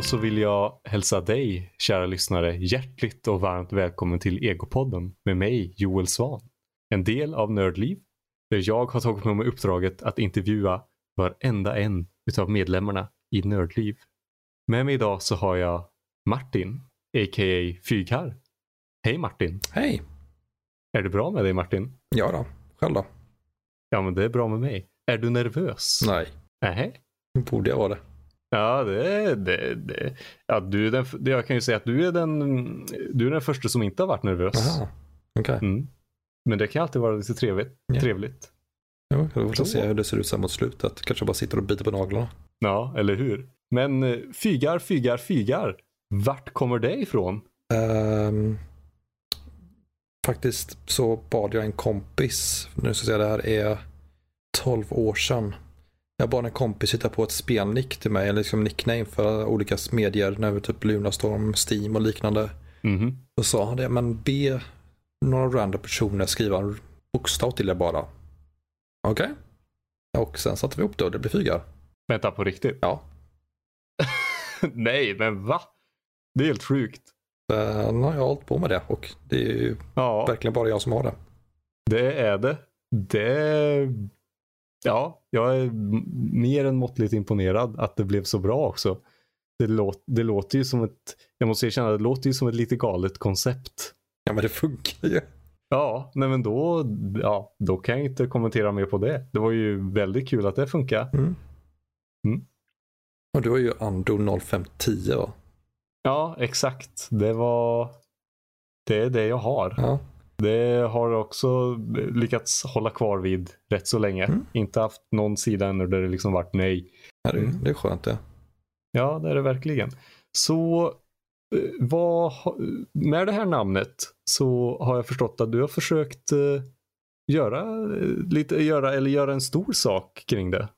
då så vill jag hälsa dig, kära lyssnare, hjärtligt och varmt välkommen till Egopodden med mig, Joel Svan. En del av Nördliv, där jag har tagit på mig uppdraget att intervjua varenda en utav medlemmarna i Nördliv. Med mig idag så har jag Martin, a.k.a. Fygharr. Hej Martin! Hej! Är det bra med dig Martin? Ja då, själv då? Ja men det är bra med mig. Är du nervös? Nej. Nej. Borde jag vara det? Ja, det, det, det. Ja, du är den, jag kan ju säga att du är den, du är den första som inte har varit nervös. Aha. Okay. Mm. Men det kan alltid vara lite trevligt. Ja. trevligt. Ja, vi får se hur det ser ut sen mot slutet. Kanske bara sitter och biter på naglarna. Ja, eller hur. Men eh, fygar, fygar, fygar. Vart kommer det ifrån? Um, faktiskt så bad jag en kompis, nu ska jag säga det här är 12 år sedan. Jag bad en kompis hitta på ett spelnick till mig, eller liksom nickname för olika medier, när typ Lunarstorm, Steam och liknande. Mm. Då sa han det, men be några random personer skriva en bokstav till det bara. Okej. Okay. Och sen satte vi ihop det och det blev fygar. Vänta, på riktigt? Ja. Nej, men va? Det är helt sjukt. Sen har jag hållit på med det och det är ju ja. verkligen bara jag som har det. Det är det. Det... Ja, jag är mer än måttligt imponerad att det blev så bra också. Det, låt, det låter ju som ett, jag måste erkänna, det låter ju som ett lite galet koncept. Ja, men det funkar ju. Ja, nej men då, ja, då kan jag inte kommentera mer på det. Det var ju väldigt kul att det funkar. Mm. Mm. Och du har ju Ando 0510 va? Ja, exakt. Det var det är det jag har. Ja. Det har också lyckats hålla kvar vid rätt så länge. Mm. Inte haft någon sida ännu där det liksom varit nej. Ja, det, det är skönt det. Ja, det är det verkligen. Så eh, vad, med det här namnet så har jag förstått att du har försökt uh, göra, lite, göra, eller göra en stor sak kring det.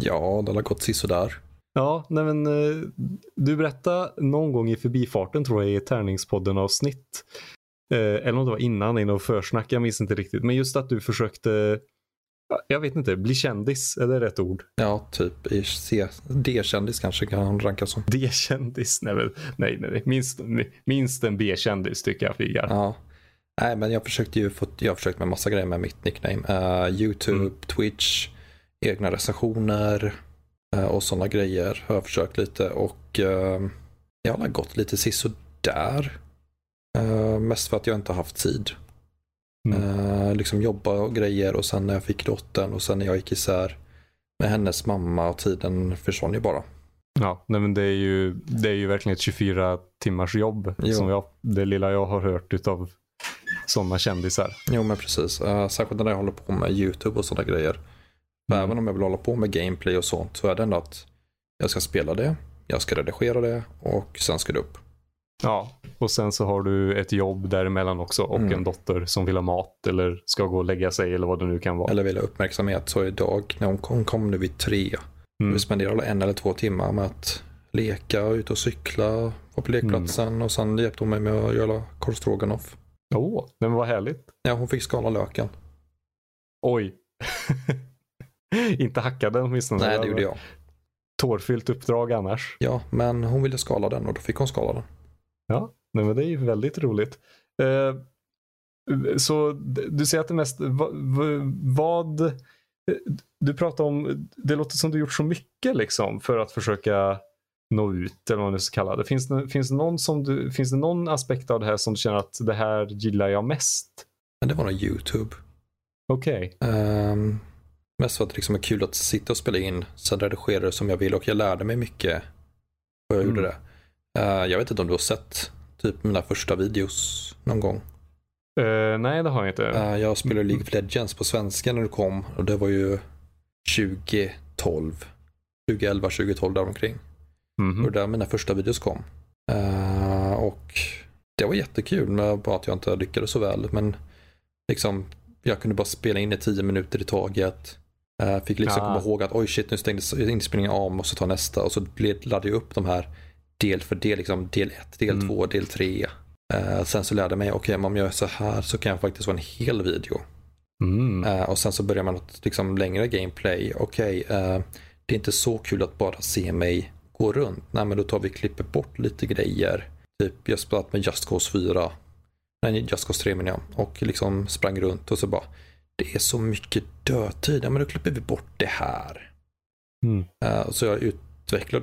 Ja, det har gått sisådär. Ja, nej men du berättade någon gång i förbifarten tror jag i tärningspodden avsnitt. Uh, eller om det var innan i något försnack, jag minns inte riktigt. Men just att du försökte jag vet inte, bli kändis, är det rätt ord? Ja, typ D-kändis kanske kan rankas som. D-kändis? Nej, nej, nej. Minst, minst en B-kändis tycker jag Figar. Ja. Nej, men jag försökte ju få, jag försökt med massa grejer med mitt nickname. Uh, YouTube, mm. Twitch, egna recensioner uh, och sådana grejer har jag försökt lite och uh, jag har gått lite sisådär. Uh, mest för att jag inte har haft tid. Mm. Uh, liksom jobba och grejer och sen när jag fick dottern och sen när jag gick isär med hennes mamma och tiden försvann ju bara. Ja, nej men det är ju, det är ju verkligen ett 24 timmars jobb. Som jag, det lilla jag har hört utav sådana kändisar. Jo men precis. Uh, särskilt när jag håller på med YouTube och sådana grejer. Mm. Även om jag vill hålla på med gameplay och sånt så är det ändå att jag ska spela det, jag ska redigera det och sen ska det upp. Ja, och sen så har du ett jobb däremellan också och mm. en dotter som vill ha mat eller ska gå och lägga sig eller vad det nu kan vara. Eller vill ha uppmärksamhet. Så idag när hon kom, kom nu vid tre. Mm. Vi spenderade en eller två timmar med att leka, ut och cykla på lekplatsen mm. och sen hjälpte hon mig med att göra korv Åh, oh, men vad härligt. Ja, hon fick skala löken. Oj. Inte hacka den åtminstone. Nej, det gjorde jag. Tårfyllt uppdrag annars. Ja, men hon ville skala den och då fick hon skala den. Ja, nej, men det är ju väldigt roligt. Eh, så du säger att det mest, vad, vad, du pratar om, det låter som du gjort så mycket liksom för att försöka nå ut eller vad man nu ska kalla det. Finns det, finns det, någon som du, finns det någon aspekt av det här som du känner att det här gillar jag mest? Det var nog YouTube. Okej. Okay. Um, ehm, mest för att det liksom är kul att sitta och spela in, sen redigera det som jag vill och jag lärde mig mycket. Och jag mm. gjorde det. Uh, jag vet inte om du har sett typ mina första videos någon gång? Uh, nej, det har jag inte. Uh, jag spelade League of Legends på svenska när det kom och det var ju 2012. 2011, 2012 däromkring. Mm -hmm. Och där mina första videos kom. och det var jättekul, men bara att jag inte lyckades så väl. Men liksom, jag kunde bara spela in i tio minuter i taget. fick liksom ja. komma ihåg att oj shit, nu stängdes inspelningen av, måste ta nästa. Och så laddade jag upp de här del för del, liksom del 1, del 2, mm. del 3. Uh, sen så lärde jag mig, okej okay, om jag gör så här så kan jag faktiskt få en hel video. Mm. Uh, och sen så börjar man liksom längre gameplay. Okej, okay, uh, det är inte så kul att bara se mig gå runt? Nej, men då tar vi klipper bort lite grejer. Typ, jag spelat med Just Cause 4. Nej, Just Cause 3 menar jag. Och liksom sprang runt och så bara, det är så mycket dödtid. Ja, men då klipper vi bort det här. Mm. Så jag utvecklade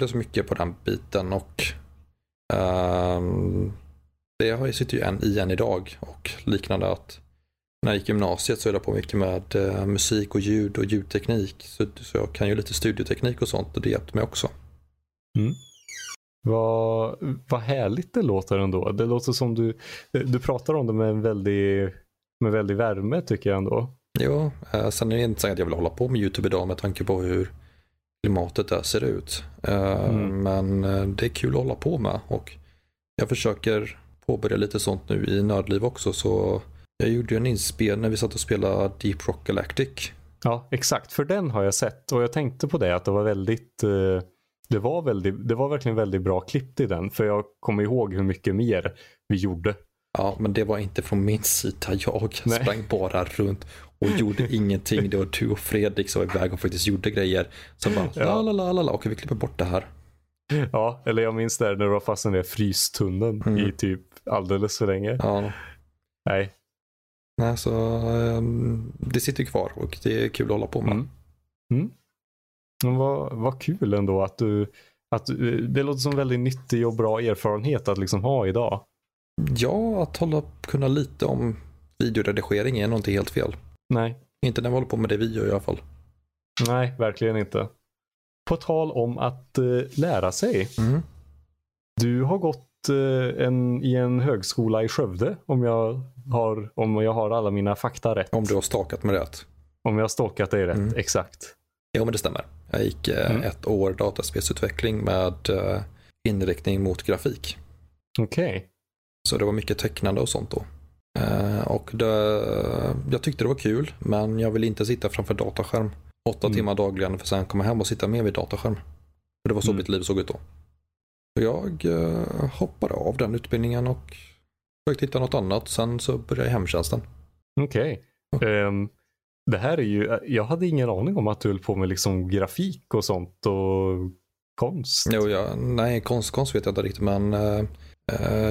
så mycket på den biten och uh, det sitter ju än i än idag och liknande att när jag gick gymnasiet så höll jag på mycket med uh, musik och ljud och ljudteknik. Så, så jag kan ju lite studioteknik och sånt och det hjälpte mig också. Mm. Vad, vad härligt det låter ändå. Det låter som du, du pratar om det med en väldig, med väldig värme tycker jag ändå. Ja, eh, sen är det inte så att jag vill hålla på med YouTube idag med tanke på hur klimatet där ser ut. Eh, mm. Men eh, det är kul att hålla på med och jag försöker påbörja lite sånt nu i Nördliv också. Så jag gjorde en inspel när vi satt och spelade Deep Rock Galactic. Ja, exakt. För den har jag sett och jag tänkte på det att det var väldigt det var, väldigt, det var verkligen väldigt bra klippt i den. För jag kommer ihåg hur mycket mer vi gjorde. Ja, men det var inte från min sida. Jag Nej. sprang bara runt och gjorde ingenting. Det var du och Fredrik som var iväg och faktiskt gjorde grejer. Så bara, ja. la la la la, okej vi klipper bort det här. Ja, eller jag minns där när du var fast i den där frystunneln mm. i typ alldeles för länge. Ja. Nej. Nej, så um, det sitter kvar och det är kul att hålla på med. Mm. Mm. Men vad, vad kul ändå att du, att det låter som väldigt nyttig och bra erfarenhet att liksom ha idag. Ja, att hålla, kunna lite om videoredigering är nog inte helt fel. Nej. Inte när vi håller på med det vi gör i alla fall. Nej, verkligen inte. På tal om att uh, lära sig. Mm. Du har gått uh, en, i en högskola i Skövde om jag, har, om jag har alla mina fakta rätt. Om du har stakat mig rätt. Om jag har stakat dig rätt, mm. exakt. Jo, men det stämmer. Jag gick uh, mm. ett år dataspelsutveckling med inriktning mot grafik. Okej. Okay. Så det var mycket tecknande och sånt då. Eh, och det, jag tyckte det var kul, men jag ville inte sitta framför dataskärm åtta mm. timmar dagligen för sen komma hem och sitta med vid dataskärm. För det var så mm. mitt liv såg ut då. Så jag eh, hoppade av den utbildningen och försökte hitta något annat. Sen så började jag hemtjänsten. Okej. Okay. Um, det här är ju, jag hade ingen aning om att du höll på med liksom grafik och sånt och konst. Jo, ja, nej, konst, konst vet jag inte riktigt men uh,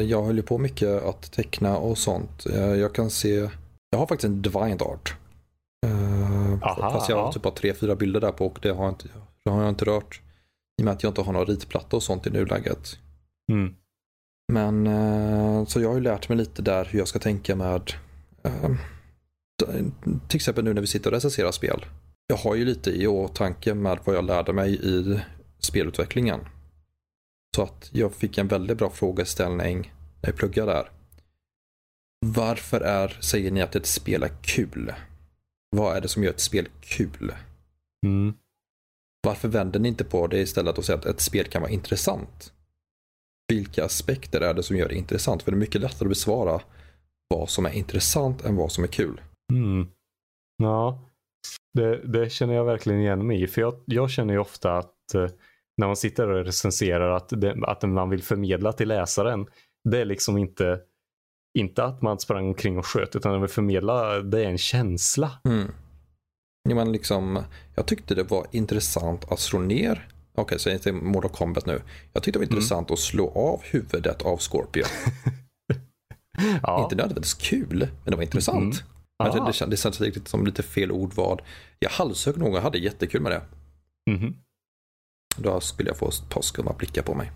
jag höll ju på mycket att teckna och sånt. Eh, jag kan se, jag har faktiskt en Divine Art. Eh, Aha, Fast jag har typ bara tre, fyra bilder där på och det har jag inte, det har jag inte rört. I och med att jag inte har någon ritplatta och sånt i nuläget. Mm. Men så jag har ju lärt mig lite där hur jag ska tänka med till exempel nu när vi sitter och recenserar spel. Jag har ju lite i åtanke med vad jag lärde mig i spelutvecklingen. Så att jag fick en väldigt bra frågeställning när jag pluggade där. Varför är, säger ni att ett spel är kul? Vad är det som gör ett spel kul? Mm. Varför vänder ni inte på det istället och säger att ett spel kan vara intressant? Vilka aspekter är det som gör det intressant? För det är mycket lättare att besvara vad som är intressant än vad som är kul. Mm. Ja, det, det, känner jag verkligen igen mig i. För jag, jag känner ju ofta att eh, när man sitter och recenserar att, det, att man vill förmedla till läsaren. Det är liksom inte, inte att man sprang omkring och sköt utan man vill förmedla det är en känsla. Mm. Ja, men liksom, jag tyckte det var intressant att slå ner Okej, okay, så inte Mortal Kombat nu. Jag tyckte det var mm. intressant att slå av huvudet av Scorpion. ja. Inte nödvändigtvis kul, men det var intressant. Mm. Men det, det, kändes, det kändes som lite fel ordval. Jag halshögg någon och hade jättekul med det. Mm. Då skulle jag få ett par skumma blickar på mig.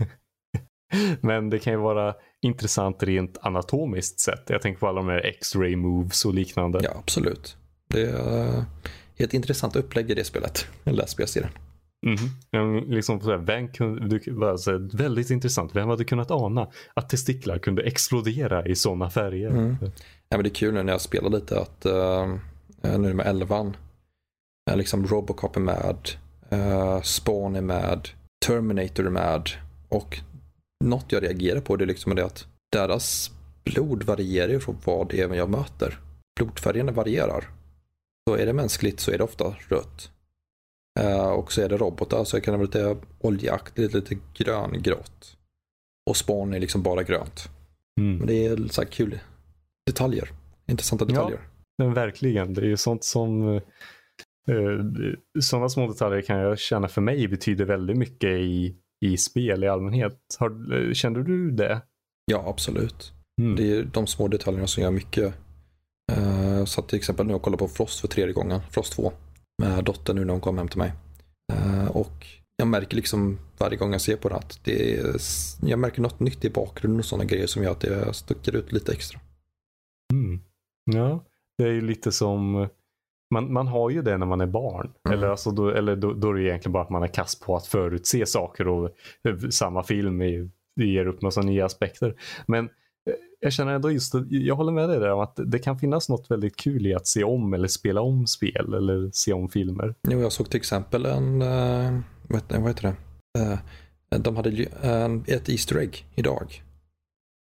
Men det kan ju vara intressant rent anatomiskt sett. Jag tänker på alla de här X-ray moves och liknande. Ja, absolut. Det är ett intressant upplägg i det spelet. Eller spelserien. Mm. Liksom så här, vem kunde, väldigt intressant. Vem hade kunnat ana att testiklar kunde explodera i sådana färger? Mm. Ja, men det är kul nu när jag spelar lite att uh, nu med elvan. Liksom Robocop är med. Uh, Spawn är med, Terminator är med och något jag reagerar på det är liksom det att deras blod varierar från vad det är jag möter. Blodfärgerna varierar. Så är det mänskligt så är det ofta rött. Uh, och så är det robotar så kan det vara lite oljeaktigt, lite gröngrått. Och Spawn är liksom bara grönt. Mm. Men det är så här kul detaljer. Intressanta detaljer. Ja, men verkligen. Det är ju sånt som Sådana små detaljer kan jag känna för mig betyder väldigt mycket i, i spel i allmänhet. Har, eh, kände du det? Ja, absolut. Mm. Det är de små detaljerna som gör mycket. Uh, så att till exempel nu jag kollat på Frost för tredje gången, Frost 2, med dottern nu när hon kom hem till mig. Och jag märker liksom varje gång jag ser på det att det är, jag märker något nytt i bakgrunden och sådana grejer som gör att det sticker ut lite extra. Mm. Ja, det är ju lite som man, man har ju det när man är barn. Mm. Eller, alltså då, eller då, då är det egentligen bara att man är kass på att förutse saker och eh, samma film är, det ger upp massa nya aspekter. Men eh, jag känner ändå just att, jag håller med dig där om att det kan finnas något väldigt kul i att se om eller spela om spel eller se om filmer. Jo, jag såg till exempel en, uh, vad, heter, vad heter det? Uh, de hade ett Easter egg idag.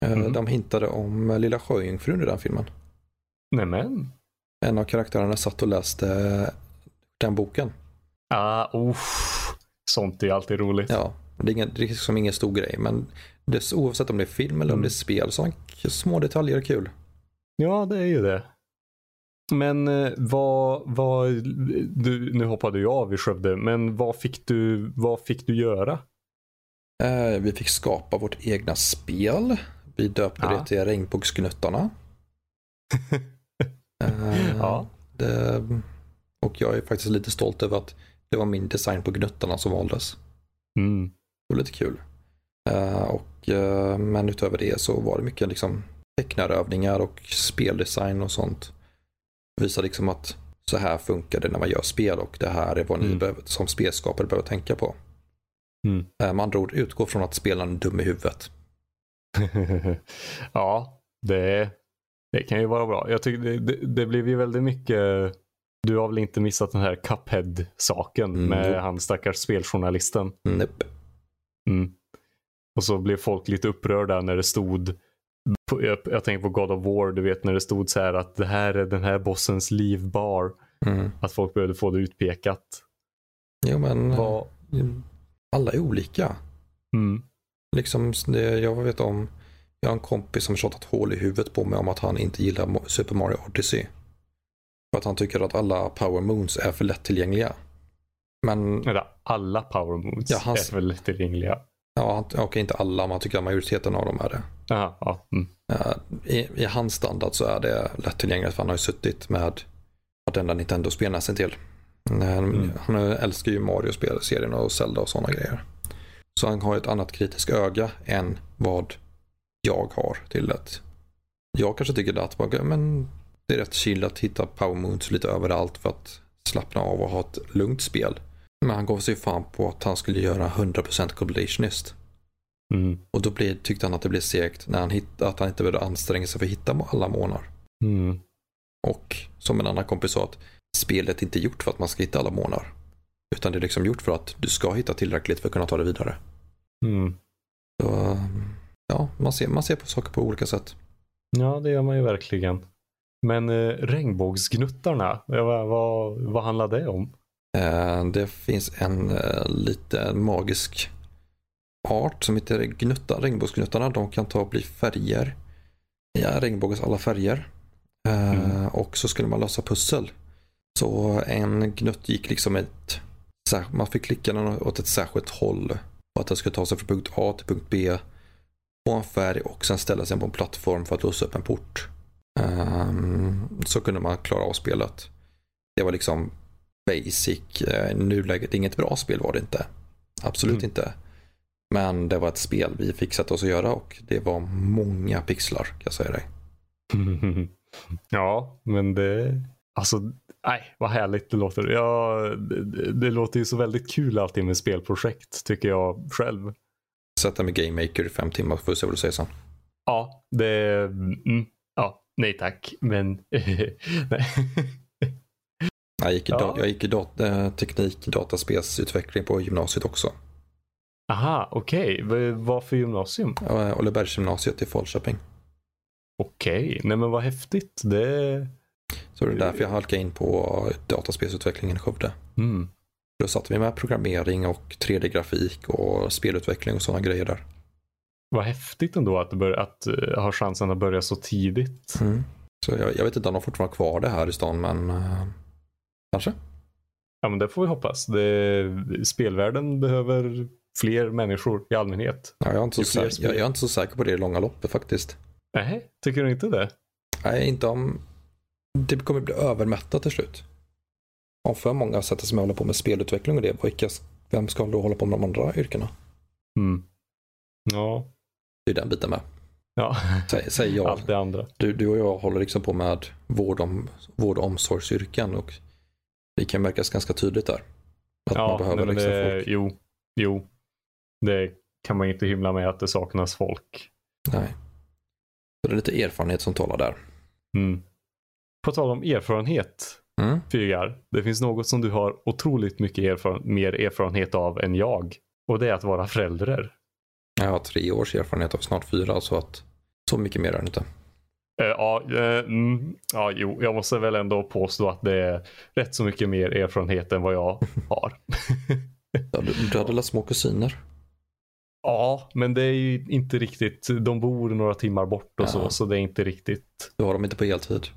Uh, Mm. De hintade om Lilla Sjöjungfrun i den filmen. Nämen. En av karaktärerna satt och läste den boken. Ah, uff. Sånt är alltid roligt. Ja, det är, ingen, det är liksom ingen stor grej, men det, oavsett om det är film eller om Mm. det är spel, så små detaljer är kul. Ja, det är ju det. Men eh, vad, vad du, nu hoppade jag av i Skövde, men vad fick du, vad fick du göra? Eh, vi fick skapa vårt egna spel. Vi döpte Ja. det till Regnbågsgnuttarna. Ja. det, och jag är faktiskt lite stolt över att det var min design på gnuttarna som valdes. Mm. Det var lite kul. Eh, och, eh, men utöver det så var det mycket liksom tecknarövningar och speldesign och sånt. Visa liksom att så här funkar det när man gör spel och det här är vad ni Mm. behöver, som spelskapare behöver tänka på. Mm. Eh, med andra ord, utgå från att spelaren är dum i huvudet. ja, det, det kan ju vara bra. Jag tycker det, det, det blev ju väldigt mycket du har väl inte missat den här Cuphead-saken Mm, med han stackars speljournalisten. Nope. Mm. Och så blev folk lite upprörda när det stod på, jag, jag tänker på God of War, du vet när det stod så här att det här är den här bossens livbar. Mm. Att folk behövde få det utpekat. Jo men eh, alla är olika. mm, Liksom, det, jag vet om, jag har en kompis som tjatat hål i huvudet på mig om att han inte gillar Super Mario Odyssey. För att han tycker att alla Power Moons är för lättillgängliga. Men, eller, alla power moves Ja, hans- är väl lättillgängliga. ja, han- okej inte alla, men han tycker att majoriteten av dem är det. Aha, ja, mm. Eh, I, I hans standard så är det lättillgängligt för han har ju suttit med vartenda Nintendo-spel nästan till. Mm. Han älskar ju Mario-serien och Zelda och sådana grejer. Så han har ett annat kritiskt öga än vad jag har till det. Jag kanske tycker att men det är rätt chill att hitta Power Moons lite överallt för att slappna av och ha ett lugnt spel. Men han gav sig fan på att han skulle göra 100% completionist. Mm. Och då blev, tyckte han att det blev segt när han hittade, att han inte behövde anstränga sig för att hitta alla månar. Mm. Och som en annan kompis sa att spelet är inte gjort för att man ska hitta alla månar. Utan det är liksom gjort för att du ska hitta tillräckligt för att kunna ta det vidare. Mm. Så, ja, man ser, man ser på saker på olika sätt. Ja, det gör man ju verkligen. Men eh, regnbågsgnuttarna, ja, vad, vad, vad handlar det om? Eh, det finns en eh, lite magisk art som heter gnutta, regnbågsgnuttarna. De kan ta och bli färger. Ja, regnbågens alla färger. Eh, Mm. Och så skulle man lösa pussel. Så en gnutt gick liksom ett, man fick klicka den åt ett särskilt håll. Och att den skulle ta sig från punkt A till punkt B. På en färg och sen ställa sig på en plattform för att låsa upp en port. Ehm, så kunde man klara av spelet. Det var liksom basic. Eh, I nuläget, inget bra spel var det inte. Absolut Mm. inte. Men det var ett spel vi sätta oss att göra och det var många pixlar kan jag säga dig. ja, men det... Alltså, nej, vad härligt det låter. Ja, det, det- det låter ju så väldigt kul alltid med spelprojekt, tycker jag själv. Sätta med Game Maker i fem timmar för att se vad du säger sen. Ja, det... Mm, ja, nej tack, men... nej. Jag gick i, Ja. jag gick i dat- eh, teknik, dataspelsutveckling på gymnasiet också. Aha, okej. Okay. Vad för gymnasium? Ollebergsgymnasiet i Falköping. Okej, nej men vad häftigt. Det... Så det är därför jag halkade in på dataspelsutvecklingen i Skövde. Mm. Då satte vi med programmering och 3D-grafik och spelutveckling och sådana grejer där. Vad häftigt ändå att, bör, att uh, ha chansen att börja så tidigt. Så jag, jag vet inte om de fortfarande har kvar det här i stan, men uh, kanske. Ja, men det får vi hoppas. Det, spelvärlden behöver fler människor i allmänhet. Ja, jag, är inte så jag, jag är inte så säker på det i långa loppet faktiskt. Nej, tycker du inte det? Nej, inte om... Det kommer bli övermättat till slut. Om för många sätter sig med att hålla på med spelutveckling och det, vilka, vem ska då hålla på med de andra yrkena? Mm. Ja. Det är den biten med. ja. Säg, säg jag. Allt det andra. Du, du och jag håller liksom på med vård, om, vård och omsorgsyrken och det kan märkas ganska tydligt där. Att man Ja, behöver nej, liksom det, folk. jo, jo. Det kan man inte hymla med att det saknas folk. Nej. Så det är lite erfarenhet som talar där. Mm. På tal om erfarenhet, Mm. Fygar. Det finns något som du har otroligt mycket erfaren mer erfarenhet av än jag. Och det är att vara förälder. Jag har tre års erfarenhet av snart fyra så att så mycket mer är det inte. Eh, ja, eh, mm, ja, jo, jag måste väl ändå påstå att det är rätt så mycket mer erfarenhet än vad jag har. Ja, du, du hade alla små kusiner. ja, men det är ju inte riktigt. De bor några timmar bort och Ja. så, så det är inte riktigt. Du har dem inte på heltid.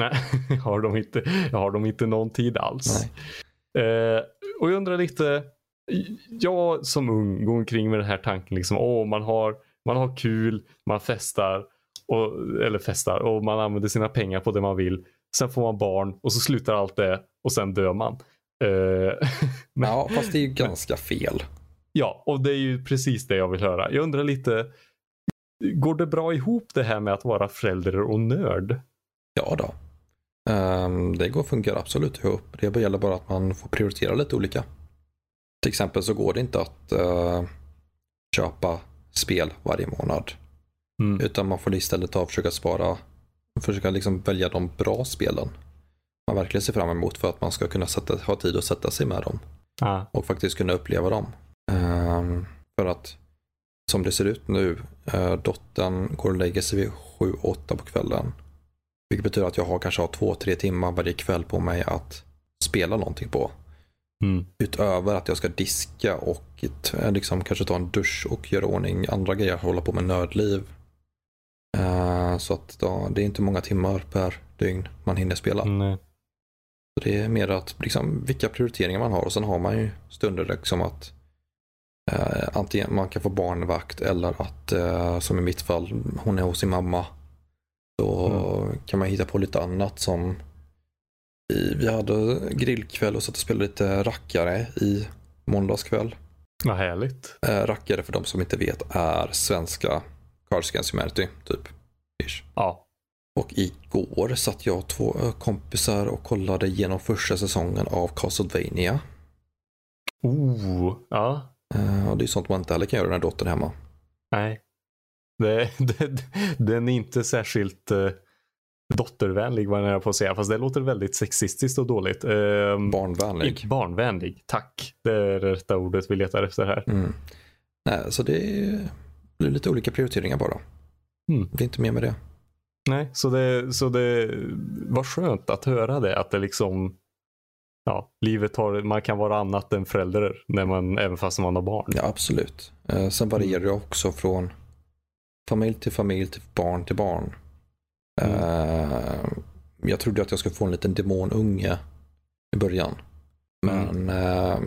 Nej, jag har de inte, jag har de inte någon tid alls. Eh, och jag undrar lite, jag som ung går omkring med den här tanken liksom, åh man har, man har kul, man festar, och, eller festar och man använder sina pengar på det man vill. Sen får man barn och så slutar allt det och sen dör man. Eh, men, Ja, fast det är ju ganska fel. ja, och det är ju precis det jag vill höra. Jag undrar lite, går det bra ihop det här med att vara förälder och nörd? Ja då. Ehm, det går funkar absolut ihop. Det gäller bara att man får prioritera lite olika. Till exempel så går det inte att eh, köpa spel varje månad. Mm. Utan man får istället ta och försöka spara, försöka liksom välja de bra spelen. Man verkligen ser fram emot för att man ska kunna sätta, ha tid att sätta sig med dem. Ah, och faktiskt kunna uppleva dem. Ehm, för att som det ser ut nu, uh, dottern går och lägger sig vid 7-8 på kvällen. Vilket betyder att jag har kanske har 2-3 timmar varje kväll på mig att spela någonting på. mm. Utöver att jag ska diska och t- liksom kanske ta en dusch och göra ordning andra grejer, hålla på med nördliv. Eh, så att då, det är inte många timmar per dygn man hinner spela. Nej. Så det är mer att liksom, vilka prioriteringar man har och sen har man ju stunder liksom att eh, antingen man kan få barnvakt eller att eh, som i mitt fall hon är hos sin mamma. Då kan man hitta på lite annat som vi hade grillkväll och satt och spelade lite rackare i måndags kväll. Vad härligt. Eh, rackare för de som inte vet är svenska Cards Against Humanity typ. Ish. Ja. Och igår satt jag och två eh, kompisar och kollade igenom första säsongen av Castlevania. Oh, ja. Eh, Och det är sånt man inte heller kan göra när dottern är hemma. Nej. Det, det, den är inte särskilt uh, dottervänlig vad jag på att säga. Fast det låter väldigt sexistiskt och dåligt. Uh, Barnvänlig. barnvänlig, tack. Det är det rätta ordet vi letar efter här. Mm. Nej, så det är- lite olika prioriteringar bara. Mm. Det är inte mer med det. Nej, så det, så det var skönt att höra det. Att det liksom, ja, livet har, man kan vara annat än förälder när man, även fast man har barn. Ja, absolut. Eh, Sen varierar det också från familj till familj till barn till barn. Eh, Jag trodde att jag skulle få en liten demonunge i början. Men eh,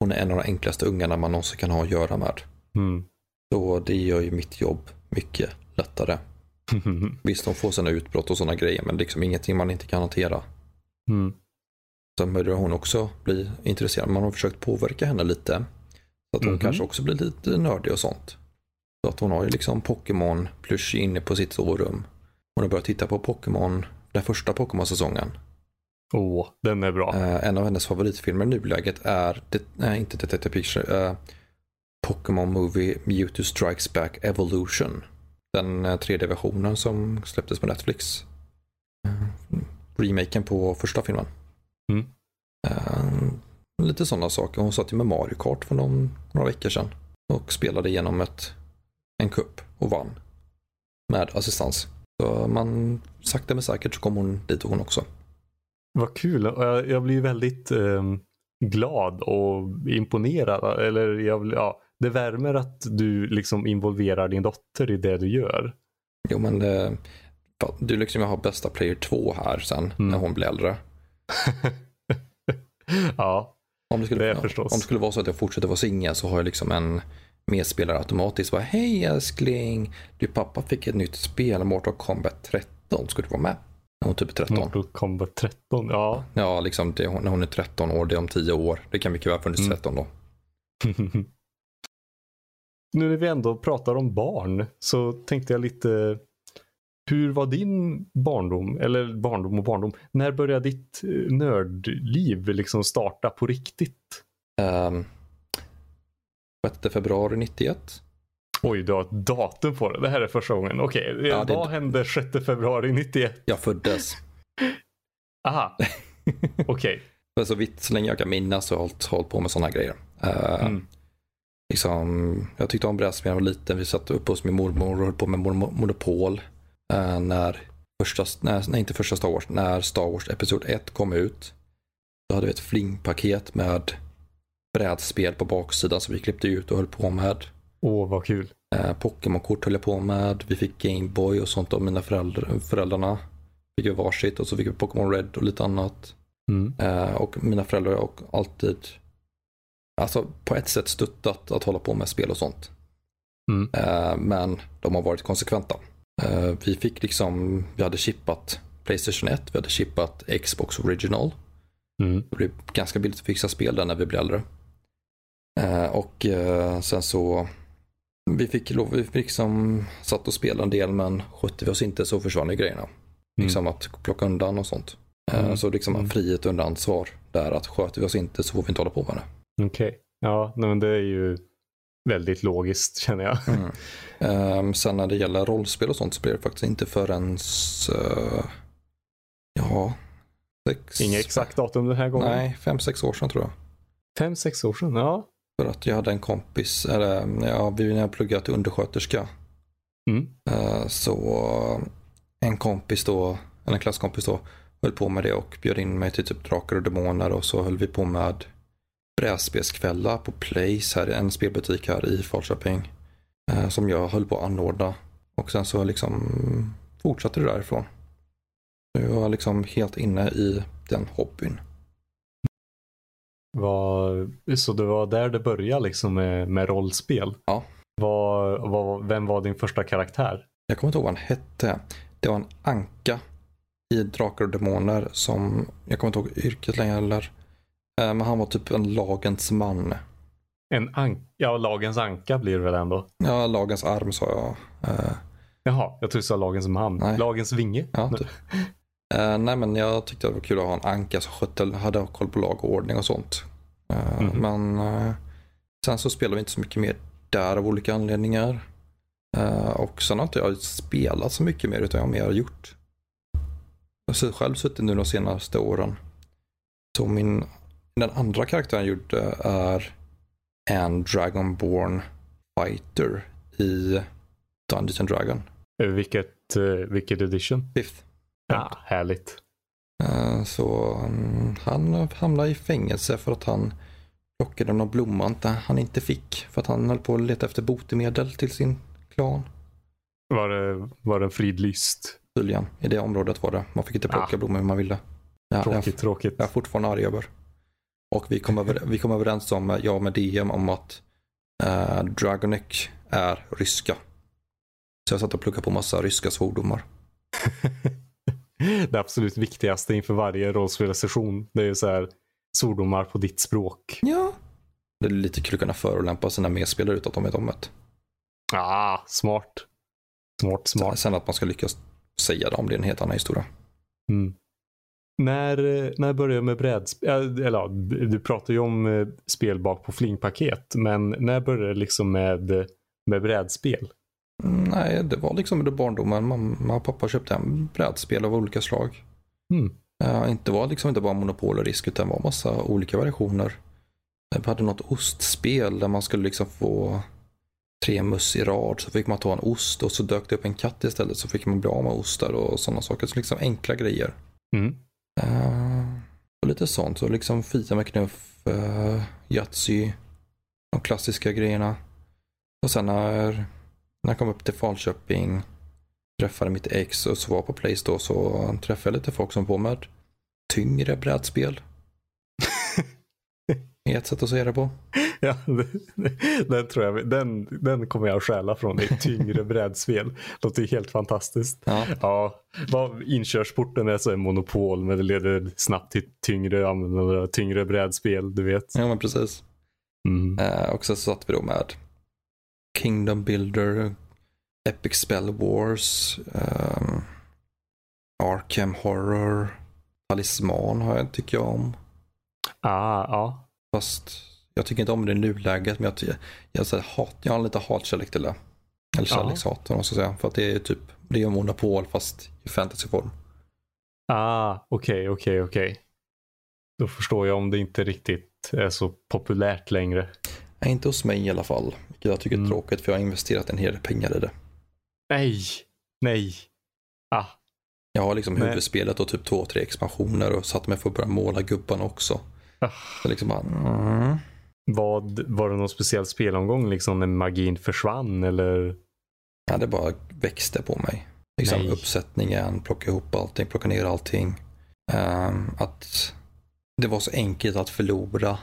hon är en av de enklaste ungarna man någonsin kan ha att göra med. Mm. Så det gör ju mitt jobb mycket lättare. Visst, hon får sina utbrott och sådana grejer, men liksom ingenting man inte kan hantera. Mm. Sen börjar hon också bli intresserad. Man har försökt påverka henne lite. Så att hon Mhm. kanske också blir lite nördig och sånt. Så att hon har ju liksom Pokémon plush inne på sitt sovrum. Hon har börjat titta på Pokémon, den första Pokémon-säsongen. Åh, den är bra. Eh, en av hennes favoritfilmer i nuläget är, det, nej inte Detective Picture, eh, Pokémon Movie Mewtwo Strikes Back Evolution. Den eh, 3D-versionen som släpptes på Netflix. Eh, remaken på första filmen. Mm. Eh, lite sådana saker. Hon satt ju med Mario Kart för någon, några veckor sedan. Och spelade igenom ett, en kupp och vann. Med assistans. Så man, sakta men säkert så kom hon dit hon också. Vad kul. Jag, jag blir väldigt ehm, glad och imponerad. Eller jag, ja, det värmer att du liksom involverar din dotter i det du gör. Jo men det, du liksom har bästa player 2 här sen Mm. när hon blir äldre. ja, Om det, skulle, Det om det skulle vara så att jag fortsätter vara singel så har jag liksom en medspelare automatiskt. Bara, Hej älskling, du pappa fick ett nytt spel, Mortal Kombat 13. Ska du vara med? När hon typ är 13. Mortal Kombat 13. Ja. Ja, liksom det, när hon är 13 år, det är om 10 år. Det kan mycket väl ha funnits Mm. 13 då. nu när vi ändå pratar om barn så tänkte jag lite hur var din barndom? Eller barndom och barndom. När började ditt eh, nördliv liksom starta på riktigt? Um, 6 februari 91. Oj, du har ett datum på det. Det här är första gången. Okej, Ja, det- vad hände 6 februari 91? Jag föddes. Aha, okej. Men så vitt så länge jag kan minnas så har jag hållit, hållit på med sådana grejer. Eh, Mm. liksom, jag tyckte om brädspel när jag var liten. Vi satt uppe hos min mormor och höll på med mon- Monopol. Eh, när första, nej, nej, inte första Star Wars, när Star Wars Episod 1 kom ut. Då hade vi ett flingpaket med brädspel på baksidan som vi klippte ut och höll på med. Åh, vad kul. Eh, Pokémon-kort höll jag på med. Vi fick Gameboy och sånt av mina föräldrar, föräldrarna. Fick vi varsitt och så fick vi Pokémon Red och lite annat. Mm. Eh, och mina föräldrar har alltid, alltså på ett sätt stöttat att hålla på med spel och sånt. Mm. Eh, men de har varit konsekventa. Eh, vi fick liksom, vi hade chippat Playstation 1, vi hade chippat Xbox Original. Mm. Det blev ganska billigt att fixa spel där när vi blev äldre. Eh, och eh, sen så, vi fick lov, vi fick liksom satt och spela en del men skötte vi oss inte så försvann ju grejerna. Liksom att plocka undan och sånt. Eh, Mm. Så liksom Mm. frihet under ansvar där att sköter vi oss inte så får vi inte hålla på med det. Okej. Ja, nej, men det är ju väldigt logiskt känner jag. Ehm, sen när det gäller rollspel och sånt så blir det faktiskt inte förrän, uh, ja, sex, Inget exakt datum den här gången. Nej, fem, sex år sedan tror jag. Fem, sex år sedan. Ja. För att jag hade en kompis, eller ja, vi- när jag pluggade till undersköterska. Mm. eh, Så en kompis då, eller en klasskompis då, höll på med det och bjöd in mig till typ Drakar och Demoner och så höll vi på med brädspelskvällar på Place, här, en spelbutik här i Falköping. eh, Som jag höll på att anordna. Och sen så liksom fortsatte det därifrån. Nu var jag liksom helt inne i den hobbyn. Var, så det var där det började liksom med, med rollspel? Ja. Var, var, vem var din första karaktär? Jag kommer inte ihåg vad han hette. Det var en anka i Drakar och Demoner som, jag kommer inte ihåg yrket längre heller. Eh, Men han var typ en lagens man. En anka? Ja, lagens anka blir det väl ändå? Ja, lagens arm sa jag. Eh, Jaha, jag tror du sa lagens man. Nej. Lagens vinge? Ja, typ. Eh, nej, men jag tyckte det var kul att ha en anka som skötte, hade koll på lag och ordning och sånt. Eh, Mhm. Men eh, sen så spelade vi inte så mycket mer där av olika anledningar. Och sen har inte jag spelat så mycket mer utan jag har mer gjort. Jag har själv suttit nu de senaste åren. Så min, den andra karaktären jag gjorde är en Dragonborn fighter i Dungeons and Dragon. Vilket, vilket edition? Fifth. Ja, härligt. Eh, Så mm, han hamnade i fängelse för att han plockade någon blomma inte- han inte fick. För att han höll på att leta efter botemedel till sin klan. Var det, var det en fridlyst? Tydligen. I det området var det. Man fick inte plocka Ah. blommor hur man ville. Ja, jag, Tråkigt, tråkigt. jag är fortfarande arg över. Och vi kom, över, vi kom överens om, eh, jag med DM, om att uh, Dragonek är ryska. Så jag satt och pluggade på massa ryska svordomar. det absolut viktigaste inför varje rollspelssession. Det är ju så här svordomar på ditt språk. Ja. Det är lite kul att kunna förolämpa sina medspelare utan att de vet om det. Ah, smart. Smart, smart. Sen att man ska lyckas säga det om det är en helt annan historia. Mm. När, när började jag med brädspel? Eller ja, du pratar ju om eh, spel bak på flingpaket. Men när började det liksom med, med brädspel? Nej, det var liksom under barndomen. Mamma och pappa köpte hem brädspel av olika slag. Mm. Uh, inte var liksom inte bara monopol och risk utan det var massa olika variationer. Eh, Vi hade något ostspel där man skulle liksom få tre möss i rad så fick man ta en ost och så dök det upp en katt istället så fick man bli av med ostar och sådana saker. Så liksom enkla grejer. Mm. Uh, och lite sånt. Så liksom Fia med knuff, uh, Yatzy, de klassiska grejerna. Och sen när, när jag kom upp till Falköping, träffade mitt ex och så var på Place då så träffade jag lite folk som på med tyngre brädspel. är ett sätt att säga det på. Ja, den, tror jag, den, den kommer jag att stjäla från dig. Tyngre brädspel. Låter helt fantastiskt. Ja. Ja, vad, inkörsporten är så en monopol men det leder snabbt till tyngre användande, tyngre brädspel, du vet. Ja, men precis. Mm. Eh, och så satt vi då med Kingdom Builder, Epic Spell Wars, ehm, Arkham Horror, Talisman har jag, tycker jag om. Ah, ja. Fast jag tycker inte om det i nuläget, men jag, jag, jag, hat, jag har lite hatkärlek till det. Eller Ja. kärlekshat, om man ska säga. För att det är typ, det är monopol fast i fantasyform. Ah, okej, okej, okej. Då förstår jag om det inte riktigt är så populärt längre. Nej, inte hos mig i alla fall. Vilket jag tycker är Mm. tråkigt, för jag har investerat en hel del pengar i det. Nej, nej. Ah, Jag har liksom Nej. huvudspelet och typ två, tre expansioner och satt mig för att börja måla gubbarna också. ah. Så liksom bara, mm. Vad, var det någon speciell spelomgång liksom när magin försvann eller? Ja, det bara växte på mig. Liksom Nej. uppsättningen, plocka ihop allting, plocka ner allting. Ehm, att det var så enkelt att förlora.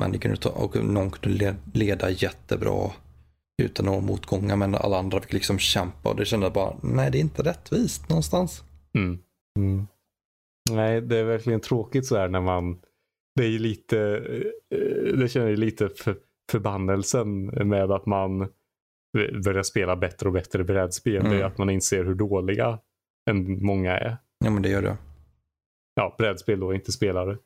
Men det kunde ta, och någon kunde le- leda jättebra utan några motgångar. Men alla andra fick liksom kämpa och det kände jag bara, nej det är inte rättvist någonstans. Mm. Mm. Nej, det är verkligen tråkigt så här när man det är ju lite, eh, det känner jag lite för, förbannelsen med att man börjar spela bättre och bättre brädspel. Det är Mm. att man inser hur dåliga en många är. Ja men det gör det. Ja, brädspel då, inte spelare.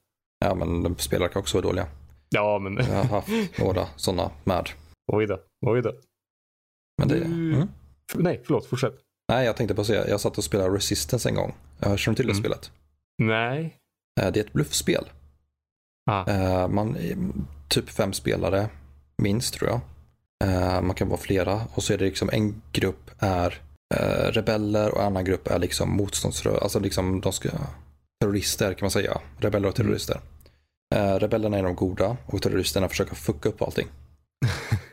Ja men de spelare kan också vara dåliga. Ja, men Jag har haft några sådana med. oj då, oj då. Men det, Mm. mm. Nej, förlåt, fortsätt. Nej jag tänkte bara säga, jag satt och spelade Resistance en gång. Jag känner du till det Mm. spelet? Nej. Eh, Det är ett bluffspel. Ah. Eh, Man typ fem spelare, minst tror jag. Eh, Man kan vara flera och så är det liksom en grupp är rebeller och en annan grupp är liksom motståndsrörelser, alltså liksom de ska, terrorister kan man säga. Rebeller och terrorister. Eh, Rebellerna är de goda och terroristerna försöker fucka upp allting.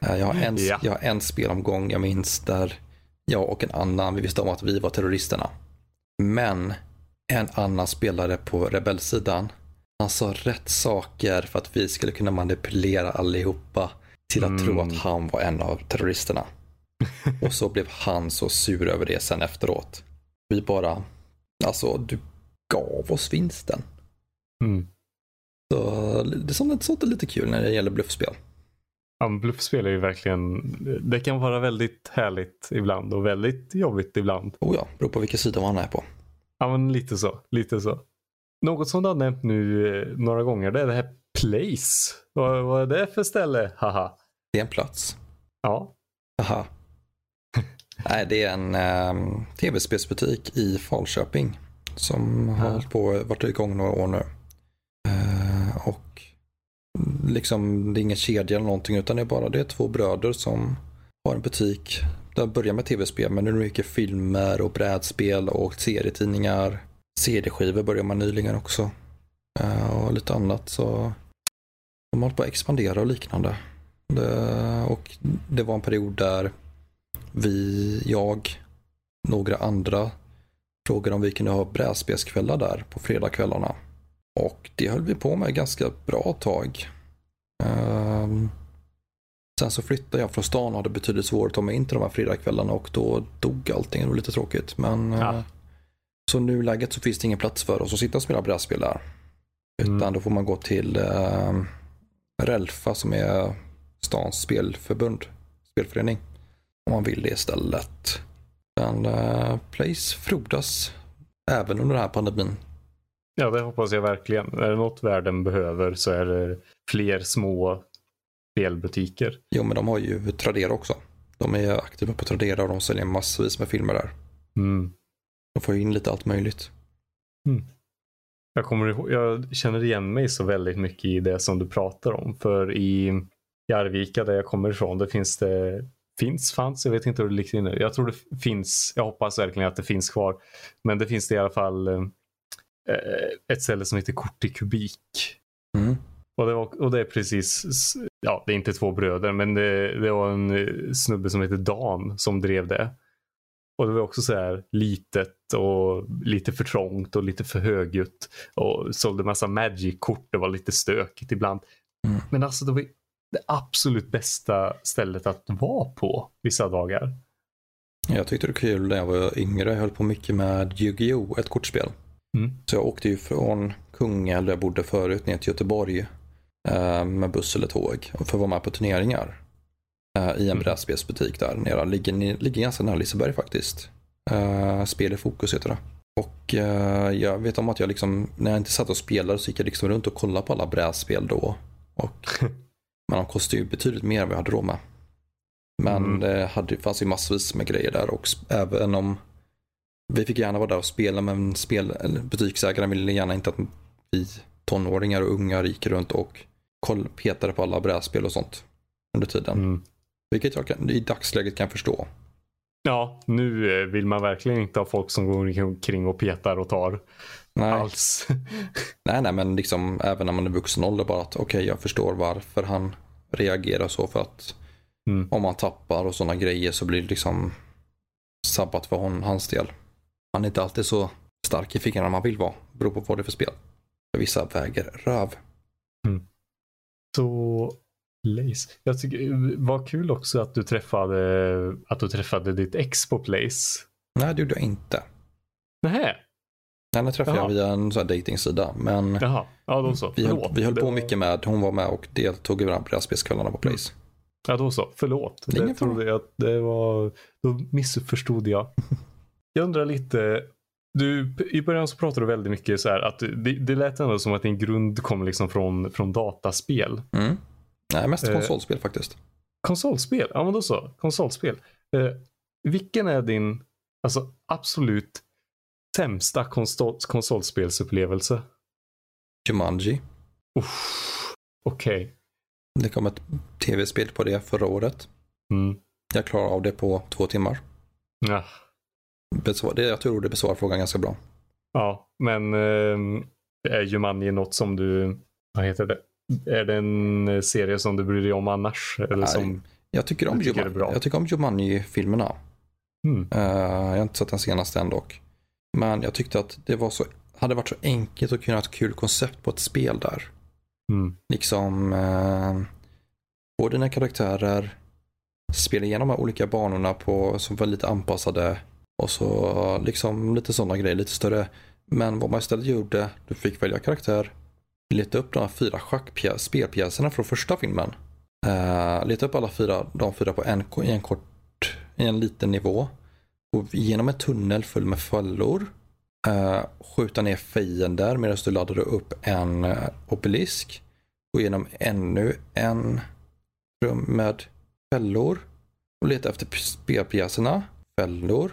Eh, Jag har en, Ja. jag har en spelomgång jag minns där jag och en annan, vi visste om att vi var terroristerna. Men en annan spelare på rebellsidan, han sa rätt saker för att vi skulle kunna manipulera allihopa till att tro Mm. att han var en av terroristerna. Och så blev han så sur över det sen efteråt. Vi bara, alltså du gav oss vinsten. Mm. Så det är sånt, sånt är lite kul när det gäller bluffspel. Ja, bluffspel är ju verkligen, det kan vara väldigt härligt ibland och väldigt jobbigt ibland. Oh ja, beror på vilken sida man är på. Ja, men lite så. Lite så. Något som du har nämnt nu eh, några gånger, det är det här Place. Vad, vad är det för ställe? Haha. Det är en plats. Ja. Aha. Nej, det är en um, tv-spelsbutik i Falköping. Som har Ja. på, varit igång några år nu. Och liksom, det är ingen kedja eller någonting utan det är bara det är två bröder som har en butik. Det börjar med tv-spel men nu är det mycket filmer och brädspel och serietidningar. CD-skivor börjar man nyligen också. Eh, och lite annat så de har hållit på att expandera och liknande. Det, och det var en period där vi, jag, några andra frågade om vi kunde ha brädspelskvällar där på fredagskvällarna. Och det höll vi på med ganska bra tag. Ehm, sen så flyttade jag från stan och hade betydligt svårare att ta mig in till de här fredagskvällarna och då dog allting. Det var lite tråkigt. Men Ja. eh, så nu läget så finns det ingen plats för oss att sitta och spela brädspel där. Utan Mm. då får man gå till eh, Relfa som är stans spelförbund, spelförening. Om man vill det istället. Men uh, Place frodas även under den här pandemin. Ja, det hoppas jag verkligen. Är det något världen behöver så är det fler små spelbutiker. Jo, men de har ju Tradera också. De är aktiva på Tradera och de säljer massvis med filmer där. Mm. De får in lite allt möjligt. Jag, kommer ihåg, jag känner igen mig så väldigt mycket i det som du pratar om. För i, i Arvika där jag kommer ifrån, det finns det finns, fanns, jag vet inte hur det ligger nu. Jag tror det finns, jag hoppas verkligen att det finns kvar. Men det finns det i alla fall eh, ett ställe som heter Kort i kubik. Mm. Och det, var, och det är precis, ja det är inte två bröder men det, det var en eh, snubbe som heter Dan som drev det. Och det var också så här litet och lite för trångt och lite för högljutt. Och sålde massa Magic-kort. Det var lite stökigt ibland. Mm. Men alltså det var det absolut bästa stället att vara på vissa dagar. Jag tyckte det var kul när jag var yngre. Jag höll på mycket med Yu-Gi-Oh! ett kortspel. Mm. Så jag åkte ju från Kungälv, där jag bodde förut, ner till Göteborg eh, med buss eller tåg för att vara med på turneringar. Eh, I en Mm. brädspelsbutik där nere. Ligger, ligger ganska nära Liseberg faktiskt. Eh, Spel i fokus heter det. Och eh, jag vet om att jag liksom, när jag inte satt och spelade så gick jag liksom runt och kollade på alla brädspel då. Och, men de kostade ju betydligt mer än vad jag hade råd med. Men Mm. det hade, fanns ju massvis med grejer där och även om vi fick gärna vara där och spela men spel, butiksägaren ville gärna inte att vi tonåringar och ungar gick runt och koll, petade på alla brädspel och sånt under tiden. Mm. Vilket jag kan, i dagsläget kan förstå. Ja, nu eh, vill man verkligen inte ha folk som går omkring och petar och tar Nej, alls. nej, nej, men liksom även när man är vuxen ålder bara att okej, jag förstår varför han reagerar så för att Mm. om man tappar och sådana grejer så blir det liksom sabbat för hon, hans del. Han är inte alltid så stark i fingrarna man vill vara. Beror på vad det är för spel. Vissa väger röv. Så Place. Jag tycker vad kul också att du träffade att du träffade ditt ex på Place. Nej, det gjorde jag inte. Nähä, Henne träffade Jaha. jag via en sån datingsida. Men jaha. Ja då så. vi höll, vi höll Det på var- mycket med, hon var med och deltog i brädspelskvällarna på Place. Ja då så. Förlåt. Ingen Det trodde jag att det var. Då missförstod jag. Jag undrar lite. Du, I början så pratade du väldigt mycket så här att det, det lät ändå som att din grund kom liksom från, från dataspel. Mm. Nej, mest Eh. konsolspel faktiskt. Konsolspel, ja men då så. Konsolspel. Eh, vilken är din alltså, absolut sämsta konsol konsolspelsupplevelse? Jumanji. Okej. Det kom ett tv-spel på det förra året. Mm. Jag klarade av det på två timmar. Ja. Besvar, det, jag tror det besvarar frågan ganska bra. ja, men eh, är Jumanji något som du, vad heter det? Är det en serie som du bryr dig om annars? Eller Nej, som, Jag tycker om, tycker bra? jag tycker om Jumanji-filmerna. mm. Eh, jag har inte sett den senaste än dock. Men jag tyckte att det var så, hade varit så enkelt att kunna ha ett kul koncept på ett spel där. Mm. Liksom eh, få dina karaktärer, spela igenom de här olika banorna på, som var lite anpassade och så liksom lite sådana grejer, lite större. Men vad man istället gjorde, du fick välja karaktär, leta upp de här fyra spelpjäserna från första filmen. Uh, leta upp alla fyra, de fyra på en, i en kort, i en liten nivå. Gå igenom en tunnel full med fällor. Uh, skjuta ner fiender medan du laddade upp en uh, obelisk. Gå igenom ännu en rum med fällor. Och leta efter spelpjäserna. Fällor,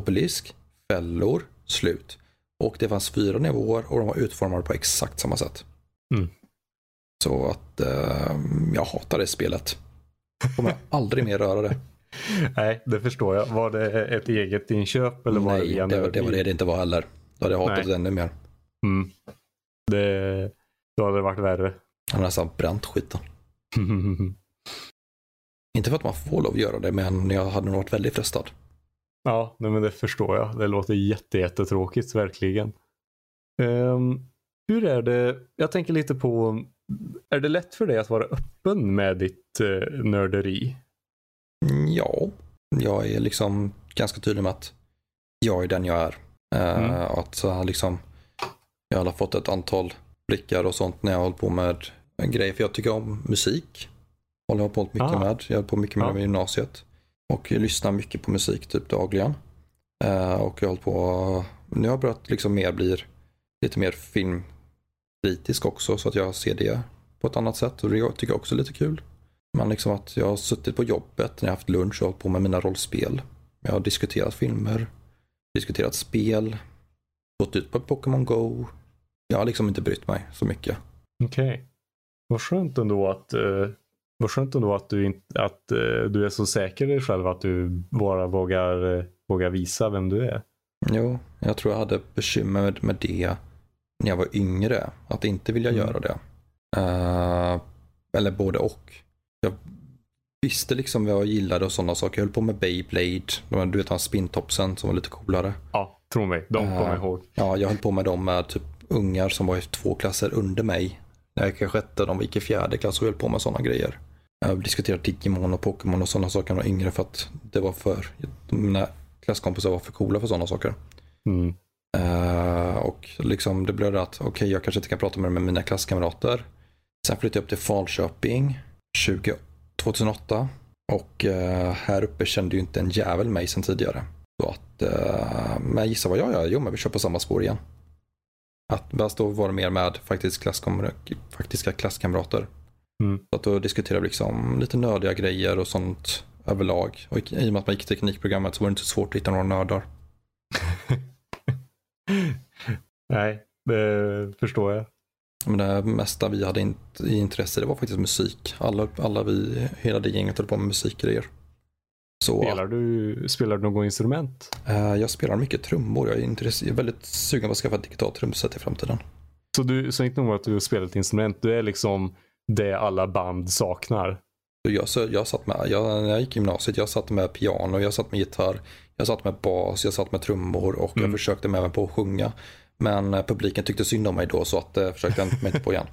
obelisk, fällor, slut. Och det fanns fyra nivåer och de var utformade på exakt samma sätt. Mm. Så att eh, jag hatar det spelet. Kommer aldrig mer röra det. Nej, det förstår jag. Var det ett eget inköp eller var det Nej, det, var- det var det det inte var heller. Då hade jag hatat Nej. det ännu mer. Mm. Det, då hade det varit värre. Jag hade nästan bränt skiten. Inte för att man får lov att göra det, men jag hade nog varit väldigt frestad. Ja, nej, men det förstår jag. Det låter jätte, jättetråkigt, verkligen. Ehm, hur är det? Jag tänker lite på, är det lätt för dig att vara öppen med ditt uh, nörderi? Ja, jag är liksom ganska tydlig med att jag är den jag är. Eh, Mm. Att liksom, jag har fått ett antal blickar och sånt när jag hållit på med en grej. För jag tycker om musik. Håller jag på mycket Ah. med. Jag hållit på mycket med det i gymnasiet. Och lyssnar mycket på musik typ dagligen. Eh, och jag har hållit på, nu har jag börjat liksom mer bli lite mer filmkritisk också. Så att jag ser det på ett annat sätt. Och det tycker jag också är lite kul. Men liksom att jag har suttit på jobbet när jag haft lunch och hållit på med mina rollspel. Jag har diskuterat filmer, diskuterat spel, gått ut på Pokémon Go. Jag har liksom inte brytt mig så mycket. Okej. Vad skönt ändå att, uh, vad skönt ändå att, du, inte, att eh, du är så säker i dig själv att du bara vågar, eh, vågar visa vem du är. Jo, jag tror jag hade bekymmer med, med det när jag var yngre. Att inte vilja Mm. göra det. Eh, eller både och. Jag visste liksom vad jag gillade och sådana saker. Jag höll på med Beyblade. Du vet här spintopsen som var lite coolare. Ja, tro mig. De kommer jag ihåg. Ja, jag höll på med dem med typ ungar som var i två klasser under mig. när jag gick i sjätte, de gick i fjärde klass och höll på med sådana grejer. Jag diskuterade Digimon och Pokémon och sådana saker när jag var yngre för att det var för, mina klasskompisar var för coola för sådana saker. Mm. Uh, och liksom det blev att, okej okay, jag kanske inte kan prata med, med mina klasskamrater. Sen flyttade jag upp till Falköping 20, 2008. Och uh, här uppe kände ju inte en jävel mig sen tidigare. Så att, uh, men gissa vad jag gör? Jo men vi kör på samma spår igen. Att fast då var det mer med faktiskt klasskam faktiska klasskamrater. Mm. Så att då diskuterade vi liksom lite nördiga grejer och sånt överlag. Och i och med att man gick teknikprogrammet så var det inte så svårt att hitta några nördar. Nej, det förstår jag. Men det mesta vi hade i intresse det var faktiskt musik. Alla, alla vi, hela det gänget höll på med musikgrejer. Så, spelar, du, spelar du något instrument? Uh, jag spelar mycket trummor. Jag är, jag är väldigt sugen på att skaffa ett digitalt trumset i framtiden. Så, du, så inte nog att du spelar ett instrument, du är liksom det alla band saknar? Jag, så, jag satt med, jag, när jag gick i gymnasiet, jag satt med piano, jag satt med gitarr, jag satt med bas, jag satt med trummor och mm. jag försökte med även på att sjunga. Men eh, publiken tyckte synd om mig då så att det eh, försökte jag mig inte på igen.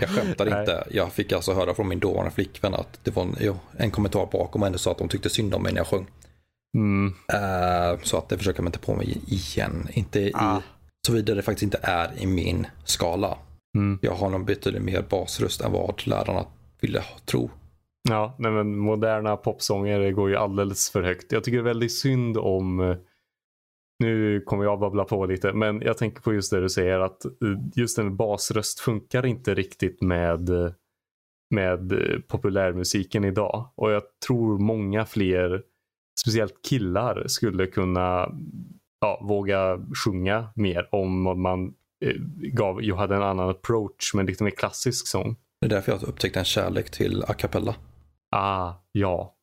Jag skämtar inte. Jag fick alltså höra från min dåvarande flickvän att det var en, jo, en kommentar bakom henne sa att de tyckte synd om mig när jag sjöng. Mm. Uh, så att det försöker jag mig inte på mig igen. Inte ah. i, såvida det faktiskt inte är i min skala. Mm. Jag har nog betydligt mer basröst än vad lärarna ville tro. Ja, nej men moderna popsånger går ju alldeles för högt. Jag tycker väldigt synd om nu kommer jag babbla på lite, men jag tänker på just det du säger att eh, just en basröst funkar inte riktigt med, med populärmusiken idag. Och jag tror många fler, speciellt killar, skulle kunna ja, våga sjunga mer om man eh, gav, jag hade en annan approach med lite mer klassisk sång. Det är därför jag upptäckte en kärlek till a cappella. Ah, ja.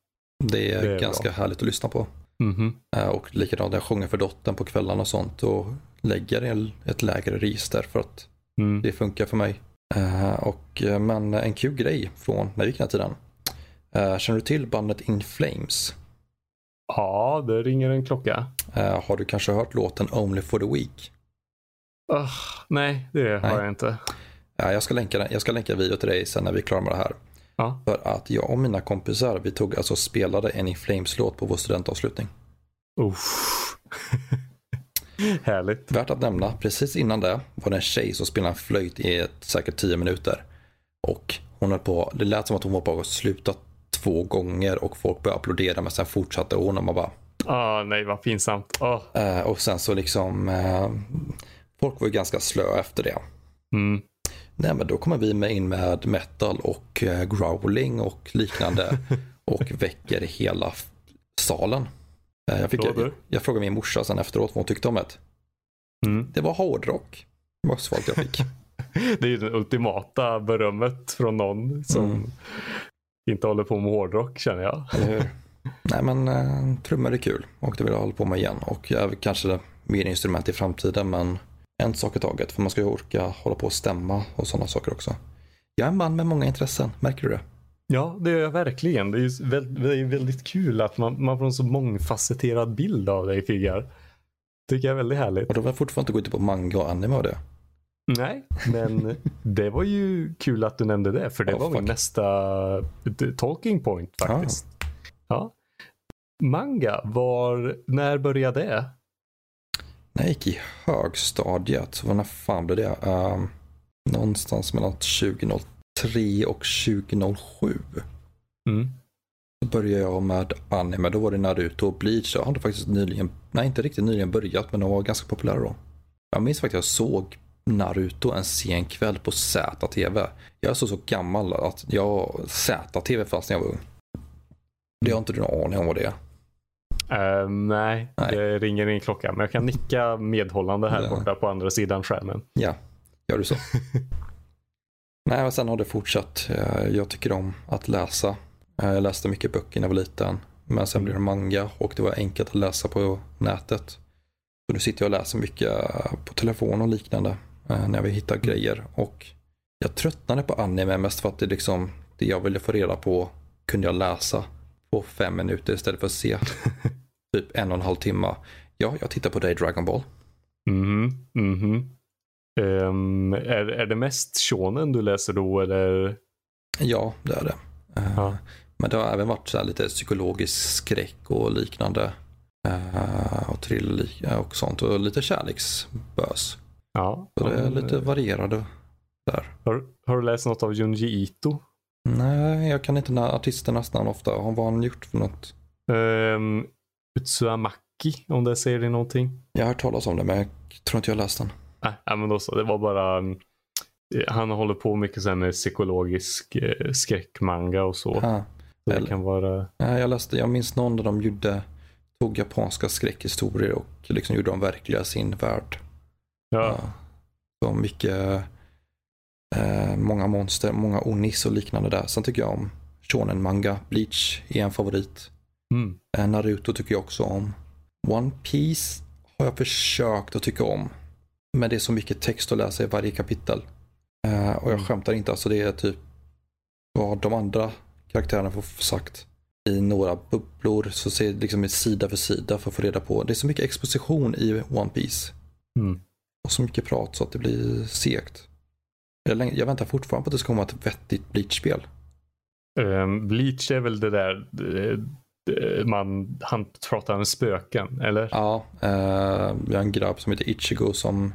Det är, det är ganska bra. härligt att lyssna på. Mm -hmm. Och likadant jag sjunger för dottern på kvällarna och sånt och lägger ett lägre register för att mm. det funkar för mig. Eh, och, eh, men en kul grej från när jag gick den här tiden. Känner du till bandet In Flames? Ja, det ringer en klocka. Har du kanske hört låten Only for the Week? Uh, nej, det nej. har jag inte. Jag ska, länka, jag ska länka video till dig sen när vi är klara med det här. Ja. För att jag och mina kompisar, vi tog alltså spelade en In Flames-låt på vår studentavslutning. Härligt. Värt att nämna, precis innan det var det en tjej som spelade en flöjt i ett, säkert tio minuter. Och hon höll på, det lät som att hon var på att sluta två gånger och folk började applådera men sen fortsatte hon och man bara Ah, nej, vad pinsamt. Oh. Och sen så liksom, uh, folk var ju ganska slö efter det. Mm. Nej men då kommer vi med in med metal och uh, growling och liknande och väcker hela salen. Uh, jag, fick, jag, jag, frågade min morsa sen efteråt vad hon tyckte om det. Mm. Det var hårdrock. Det var svaret jag fick. det är ju det ultimata berömmet från någon som mm. inte håller på med hårdrock känner jag. Nej men uh, trummor är kul och det vill jag hålla på med igen. Och jag kanske mer instrument i framtiden men en sak i taget. För man ska ju orka hålla på och stämma och sådana saker också. Jag är en man med många intressen, märker du det? Ja, det gör jag verkligen. Det är, väldigt, det är väldigt kul att man, man får en så mångfacetterad bild av dig Figgar. Tycker jag är väldigt härligt. Och då vill jag fortfarande inte gå ut på manga och anime och det. Nej, men det var ju kul att du nämnde det. För det oh, var fuck. min nästa talking point faktiskt. Ah. Ja. Manga, var, när började det? När jag gick i högstadiet, vad när fan blev det? Uh, någonstans mellan 2003 och 2007. Mm. Då började jag med anime, då var det Naruto och Bleach. Jag hade faktiskt nyligen, nej inte riktigt nyligen börjat, men de var ganska populära då. Jag minns faktiskt att jag såg Naruto en sen kväll på ZTV. Jag är så, så gammal att jag ZTV fast när jag var ung. Det har inte du någon aning om vad det är. Uh, nej, nej, det ringer ingen klocka. Men jag kan nicka medhållande här ja. borta på andra sidan skärmen. Ja, gör du så. nej, men sen har det fortsatt. Eh, jag tycker om att läsa. Eh, jag läste mycket böcker när jag var liten. Men sen blev det manga och det var enkelt att läsa på nätet. Så nu sitter jag och läser mycket på telefon och liknande när jag vill hitta mm. grejer. Och jag tröttnade på anime mest för att det liksom, det jag ville få reda på kunde jag läsa på fem minuter istället för att se typ en och en halv timme. Ja, jag tittar på dig Dragon Ball. Mhm, mhm. Um, är, är det mest shonen du läser då eller? Ja, det är det. Uh. Men det har även varit så här lite psykologisk skräck och liknande. Uh, och thriller och sånt. Och lite kärleksbös. Ja. Så det är lite varierade där. har, har du läst något av Junji Ito? Nej, jag kan inte na- artisternas namn ofta. Vad har han gjort för något? Um, Utsuamaki, om det säger dig någonting? Jag har hört talas om det, men jag tror inte jag läst den. Nej, äh, men då så. Det var bara... um, Han håller på mycket så med psykologisk eh, skräckmanga och så. Ah. så det kan vara... Nej, jag läste, jag minns någon där de gjorde, tog japanska skräckhistorier och liksom gjorde dem verkliga i sin värld. Ja. Ja. Så mycket, eh, många monster, många onis och liknande där. Sen tycker jag om shonen manga, Bleach är en favorit. Mm. Eh, Naruto tycker jag också om. One Piece har jag försökt att tycka om. Men det är så mycket text att läsa i varje kapitel. Eh, och jag Mm. skämtar inte, alltså det är typ vad de andra karaktärerna får sagt i några bubblor. Så ser det liksom sida för sida för att få reda på. Det är så mycket exposition i One Piece. Mm. Och så mycket prat så att det blir segt. Jag, jag väntar fortfarande på att det ska komma ett vettigt Bleach-spel. Um, Bleach är väl det där eh, man, han pratar med spöken, eller? Ja, eh, vi har en grabb som heter Ichigo som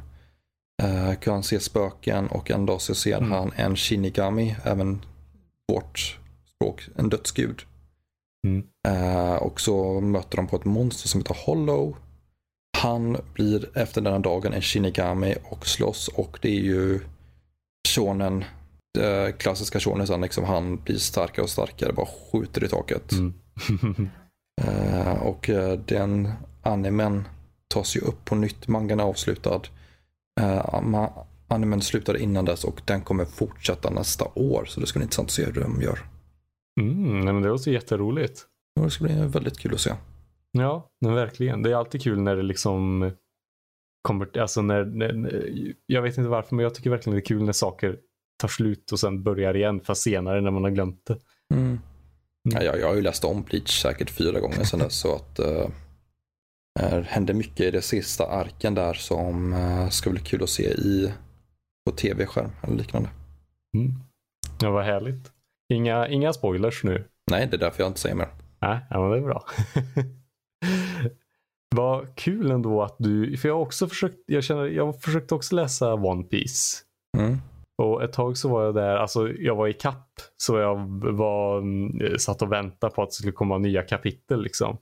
eh, kan se spöken och en dag så ser Mm. han en Shinigami, även vårt språk, en dödsgud. Mm. Eh, och så möter de på ett monster som heter Hollow. Han blir efter denna dagen en Shinigami och slåss och det är ju shonen, eh, klassiska shonen, liksom han blir starkare och starkare, bara skjuter i taket. Mm. Eh, och eh, den animen tas ju upp på nytt. Mangan är avslutad. Eh, animen slutade innan dess och den kommer fortsätta nästa år. Så det ska bli intressant att se hur de gör. mm, nej, men det låter jätteroligt. Det ska bli väldigt kul att se. Ja, men verkligen. Det är alltid kul när det liksom kommer, alltså när, när, jag vet inte varför, men jag tycker verkligen det är kul när saker tar slut och sen börjar igen, fast senare när man har glömt det. Mm. Ja, jag, jag har ju läst om Bleach säkert fyra gånger sedan dess. Så att eh, det hände mycket i det sista arken där som eh, ska bli kul att se i på tv-skärm eller liknande. Mm. Ja, vad härligt. Inga, inga spoilers nu. Nej, det är därför jag inte säger mer. Nej, ja, men det är bra. Vad kul ändå att du, för jag har också försökt, jag känner, jag försökte också läsa One Piece. Mm. Och ett tag så var jag där, alltså jag var i kapp så jag var, mm, satt och väntade på att det skulle komma nya kapitel liksom.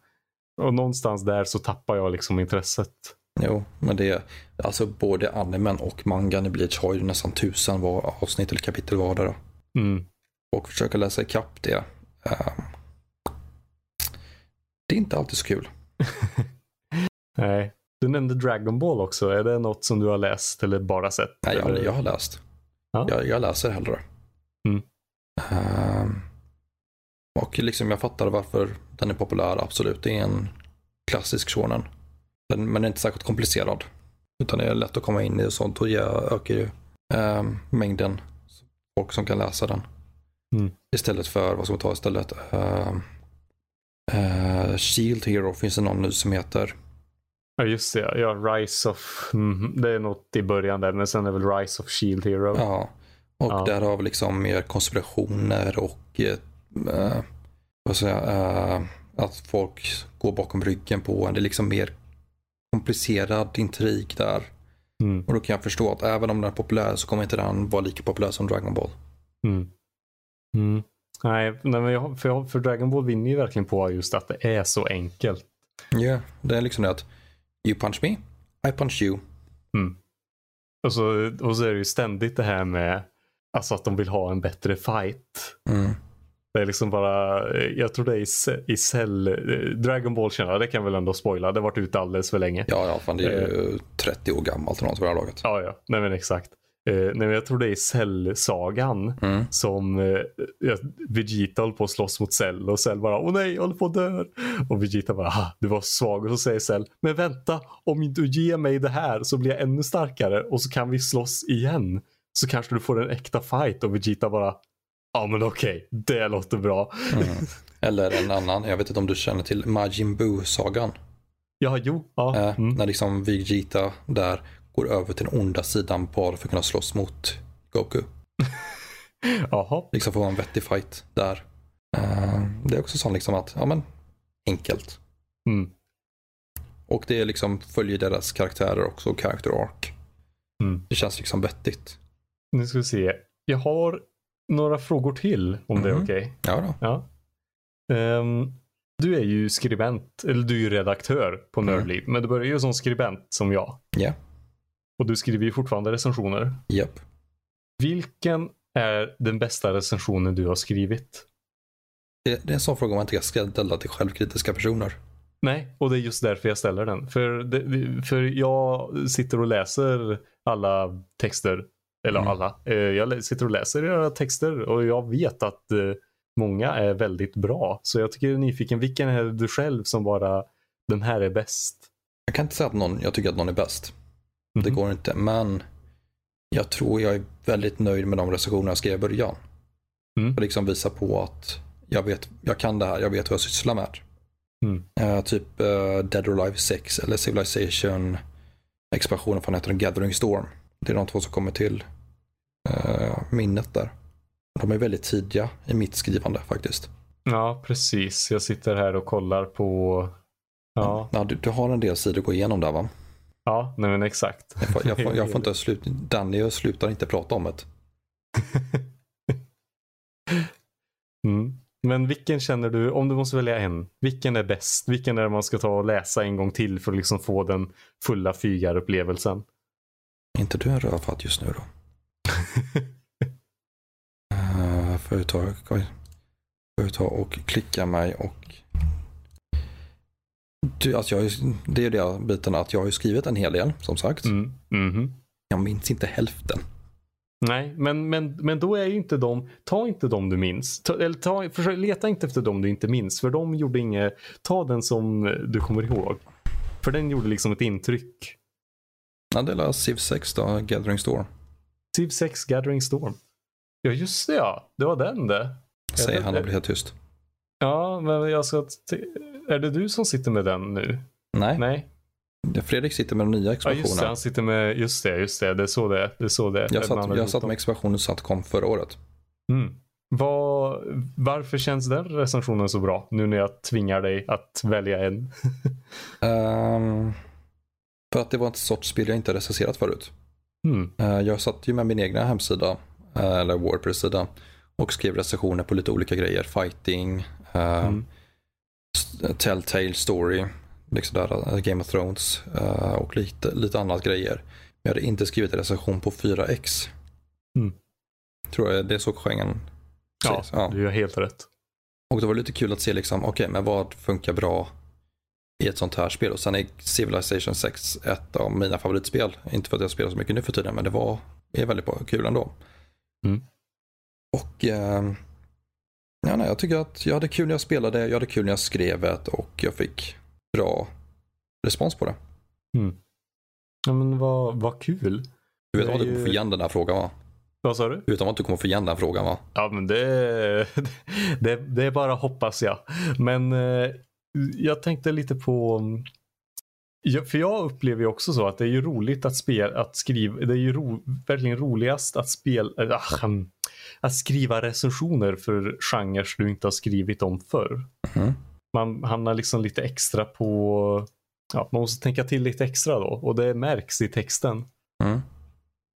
Och någonstans där så tappade jag liksom intresset. Jo, men det alltså både animen och mangan i Bleach har ju nästan tusen var, avsnitt eller kapitel vardera. Mm. Och försöka läsa ikapp det. eh, det är inte alltid så kul. Nej. Du nämnde Dragon Ball också. Är det något som du har läst eller bara sett? Nej, jag, eller? jag har läst. Ja. Jag, jag läser hellre. Mm. Ehm, och liksom jag fattar varför den är populär, absolut. Det är en klassisk shonen. Den, men den är inte särskilt komplicerad. Utan det är lätt att komma in i och sånt och jag ökar ju ehm, mängden folk som kan läsa den. Mm. Istället för, vad ska man ta istället? Ehm, eh, Shield Hero finns det någon nu som heter. Ja just det, ja Rise of, mm, det är något i början där men sen är väl Rise of Shield Hero. Ja, och Ja. där har vi liksom mer konspirationer och eh, vad säger jag, eh, att folk går bakom ryggen på en. Det är liksom mer komplicerad intrig där. Mm, Och då kan jag förstå att även om den är populär så kommer inte den vara lika populär som Dragon Ball. mm. Mm. Nej, nej men jag, för, jag, för Dragon Ball vinner ju verkligen på just att det är så enkelt. Ja, det är liksom det att you punch me, I punch you. Och så, och så är det ju ständigt det här med alltså att de vill ha en bättre fight. Mm. Det är liksom bara, jag tror det är i, i Cell, eh, Dragon Ball känner jag, det kan väl ändå spoila, det har varit ute alldeles för länge. Ja, ja, fan det är ju 30 år gammalt eller något för det här laget. Ja, ja, nej men exakt. Eh, nej, jag tror det är Cell-sagan Mm. som eh, Vegeta håller på att slåss mot Cell och Cell bara åh nej, jag håller på att dö. Och Vegeta bara ah, du var svag och så säger Cell men vänta om du ger mig det här så blir jag ännu starkare och så kan vi slåss igen. Så kanske du får en äkta fight och Vegeta bara ja men okej, det låter bra. Mm. Eller en annan, jag vet inte om du känner till Majin Buu-sagan. Ja, jo, ja. Eh, Mm. När liksom Vegeta där går över till den onda sidan bara för att kunna slåss mot Goku. Jaha. Liksom få en vettig fight där. Eh, det är också sånt liksom att, ja men, enkelt. Mm. Och det är liksom följer deras karaktärer också, character arc. Mm. Det känns liksom vettigt. Nu ska vi se. Jag har några frågor till om det är Mhm. okej. Ja då. Ja. Ehm, du är ju skribent, eller du är ju redaktör på Mm. Nördliv, men du börjar ju som skribent som jag. Ja. Och du skriver ju fortfarande recensioner. Japp. Vilken är den bästa recensionen du har skrivit? Det, det är en sån fråga man inte ska ställa till självkritiska personer. Nej, och det är just därför jag ställer den. För, det, för jag sitter och läser alla texter. Eller Mm. alla. Eh, Jag sitter och läser era texter och jag vet att eh, många är väldigt bra. Så jag tycker jag är nyfiken. Vilken är du själv som bara, den här är bäst? Jag kan inte säga att någon, jag tycker att någon är bäst. Det Mhm. går inte. Men jag tror jag är väldigt nöjd med de recensioner jag skrev i början. Mm. Och liksom visa på att jag vet, jag kan det här, jag vet vad jag sysslar med. Mm. Eh, typ eh, Dead or Alive 6 eller Civilization expansionen från heter den Gathering Storm. Det är de två som kommer till eh, minnet där. De är väldigt tidiga i mitt skrivande faktiskt. Ja, precis. Jag sitter här och kollar på... Ja, Ja, du, du har en del sidor att gå igenom där va? Ja nej men exakt. Jag får, jag får, jag får inte slut, Danny slutar inte prata om det. Mm. Men vilken känner du, om du måste välja en, vilken är bäst? Vilken är det man ska ta och läsa en gång till för att liksom få den fulla fygarupplevelsen? Är inte du en rövhatt just nu då? Uh, får jag ta, får jag ta och klicka mig och du, alltså jag, ju- det är det biten att jag har ju skrivit en hel del som sagt. Mm. Mhm. Jag minns inte hälften. Nej, men, men, men då är ju inte de, ta inte de du minns. Ta, eller ta, försök, leta inte efter de du inte minns, för de gjorde inget, ta den som du kommer ihåg. För den gjorde liksom ett intryck. Ja, det är Civ 6 då, Gathering Storm. Civ 6 Gathering Storm. Ja, just det ja. Det var den det. Säger han och blir helt tyst. Ja, men jag ska... Är det du som sitter med den nu? Nej, Nej. Fredrik sitter med den nya Ja, just det. expansionen. Han sitter med... Just det, just det. Det är så det är. Det är så det jag satt, jag satt med expansionen kom förra året. Mm. Vad, varför känns den recensionen så bra? Nu när jag tvingar dig att välja en. Ehm, för att det var ett sorts spel jag inte recenserat förut. Mm. Eh, Jag satt ju med min egna hemsida, eh, eller Wordpress-sida, och skrev recensioner på lite olika grejer. Fighting, eh, Mm. Telltale Story, liksom där, eh, Game of Thrones eh, och lite, lite annat grejer. Men jag hade inte skrivit en recension på 4X. Mm. Tror jag det är så genren Ja. Ja. du gör helt rätt. Och det var lite kul att se liksom, okej, men vad funkar bra i ett sånt här spel? Och sen är Civilization 6 ett av mina favoritspel. Inte för att jag spelar så mycket nu för tiden, men det var är väldigt bra, kul ändå. Mm. Och eh, ja, nej, jag tycker att jag hade kul när jag spelade, jag hade kul när jag skrev det och jag fick bra respons på det. Ja, men vad, vad kul. Du vet Det att du kommer ju- få igen den här frågan va? Vad sa du? Om att du kommer få igen den frågan va? Ja, men det, det, det är bara hoppas jag. Men eh, jag tänkte lite på... Ja, för jag upplever ju också så att det är ju roligt att spela, att skriva, det är ju ro, verkligen roligast att spela, äh, ahem, att skriva recensioner för genrer du inte har skrivit om förr. Mhm. Man hamnar liksom lite extra på, ja, man måste tänka till lite extra då och det märks i texten. Mm.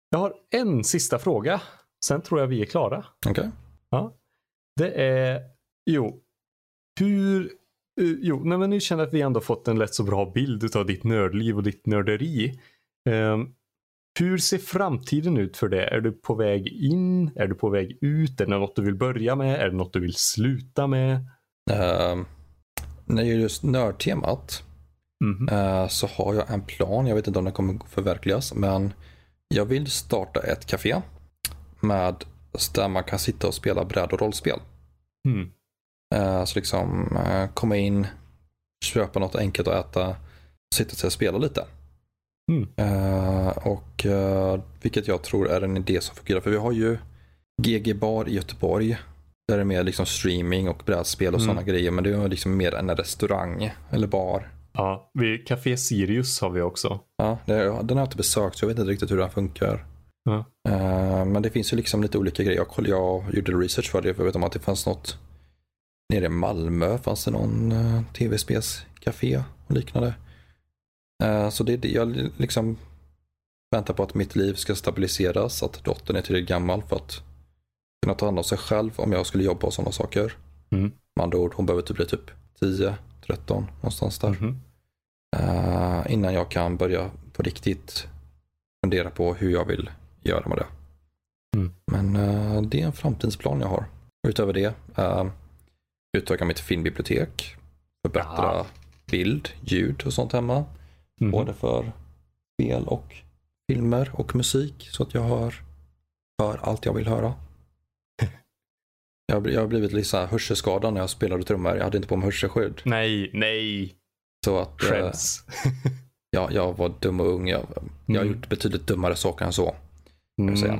Jag har en sista fråga, sen tror jag vi är klara. Okej. Det är, jo, hur, eh, jo, nej men nu känner jag att vi ändå fått en lätt så bra bild av ditt nördliv och ditt nörderi. Ehm, hur ser framtiden ut för det? Är du på väg in? Är du på väg ut? Är det något du vill börja med? Är det något du vill sluta med? Uh, när det gäller just nördtemat Mhm. Eh, så har jag en plan. Jag vet inte om den kommer förverkligas. Men jag vill starta ett café. Med, där man kan sitta och spela bräd och rollspel. Mm. Eh, så liksom eh, komma in, köpa något enkelt att äta. Sitta och spela lite. Mm. Eh, och eh, vilket jag tror är en idé som fungerar. För vi har ju GG Bar i Göteborg. Där det är mer liksom streaming och brädspel och Mm. sådana grejer. Men det är liksom mer en restaurang eller bar. Ja, vi, Café Sirius har vi också. Ja, det, den har jag inte besökt så jag vet inte riktigt hur den funkar. Ja. Eh, men det finns ju liksom lite olika grejer. Jag, jag gjorde research för det för jag vet om att det fanns något nere i Malmö. Fanns det någon uh, tv-spelscafé och liknande. Eh, så det, det, jag liksom väntar på att mitt liv ska stabiliseras. Att dottern är tillräckligt gammal för att kunna ta hand om sig själv om jag skulle jobba och sådana saker. Mm. Med andra ord, hon behöver typ bli typ 10, 13 någonstans där. Mhm. Eh, innan jag kan börja på riktigt fundera på hur jag vill göra med det. Mm. Men eh, det är en framtidsplan jag har. Utöver det, uh, utöka mitt filmbibliotek, förbättra Ja. bild, ljud och sånt hemma. Mhm. Både för spel och filmer och musik så att jag hör, hör allt jag vill höra. Jag jag har blivit lite så här hörselskadad när jag spelade trummor. Jag hade inte på mig hörselskydd. Nej, nej. Så att eh, Skäms. ja, jag var dum och ung. Jag, jag har Mm. gjort betydligt dummare saker än så. Mm. säga.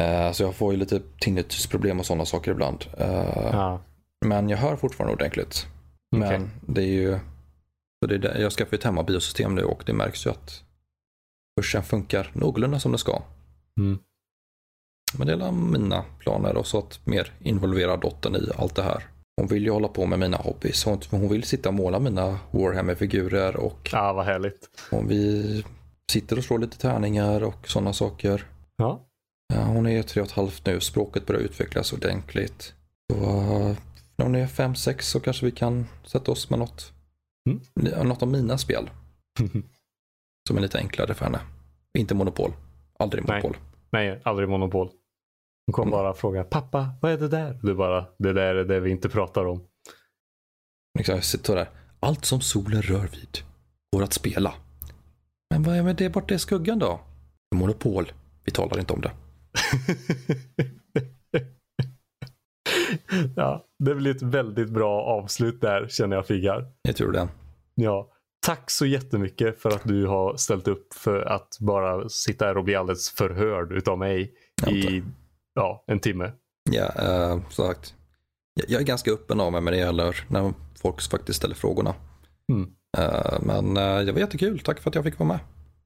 Eh, så jag får ju lite tinnitusproblem och sådana saker ibland. Eh, Ja. Men jag hör fortfarande ordentligt. Men det är ju... Så det är där, jag skaffar ett hemmabiosystem nu och det märks ju att hörseln funkar någorlunda som det ska. Mm. Men det är mina planer och så att mer involvera dottern i allt det här. Hon vill ju hålla på med mina hobbys. Hon, hon vill sitta och måla mina Warhammer-figurer och Ja, vad härligt. hon, vi sitter och slår lite tärningar och sådana saker. Ja. Ja, hon är tre och ett halvt nu. Språket börjar utvecklas ordentligt. Så, uh, när hon är fem, sex så kanske vi kan sätta oss med något, Mm. något av mina spel. Som är lite enklare för henne. Inte Monopol. Aldrig Nej. Monopol. Nej, aldrig monopol. Hon kommer Mm. bara fråga pappa, vad är det där? Du bara, det där är det vi inte pratar om. Liksom, jag sitter där. Allt som solen rör vid går att spela. Men vad är med det borta i skuggan då? Monopol. Vi talar inte om det. ja, det blir ett väldigt bra avslut där känner jag Figgar. Jag tror det. Ja, tack så jättemycket för att du har ställt upp för att bara sitta här och bli alldeles förhörd utav mig i ja, en timme. Ja, uh, sagt. Jag, är ganska öppen av mig när det gäller när folk faktiskt ställer frågorna. Mm. Eh, men eh, det var jättekul. Tack för att jag fick vara med.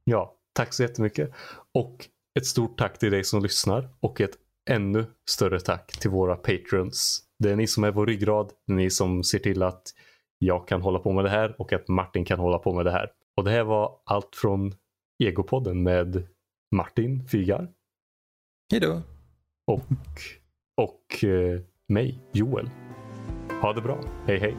Ja, tack så jättemycket. Och ett stort tack till dig som lyssnar och ett ännu större tack till våra patrons. Det är ni som är vår ryggrad. Ni som ser till att jag kan hålla på med det här och att Martin kan hålla på med det här. Och det här var allt från Egopodden med Martin Fygar Hej då. och, och eh, mig, Joel. Ha det bra. Hej hej.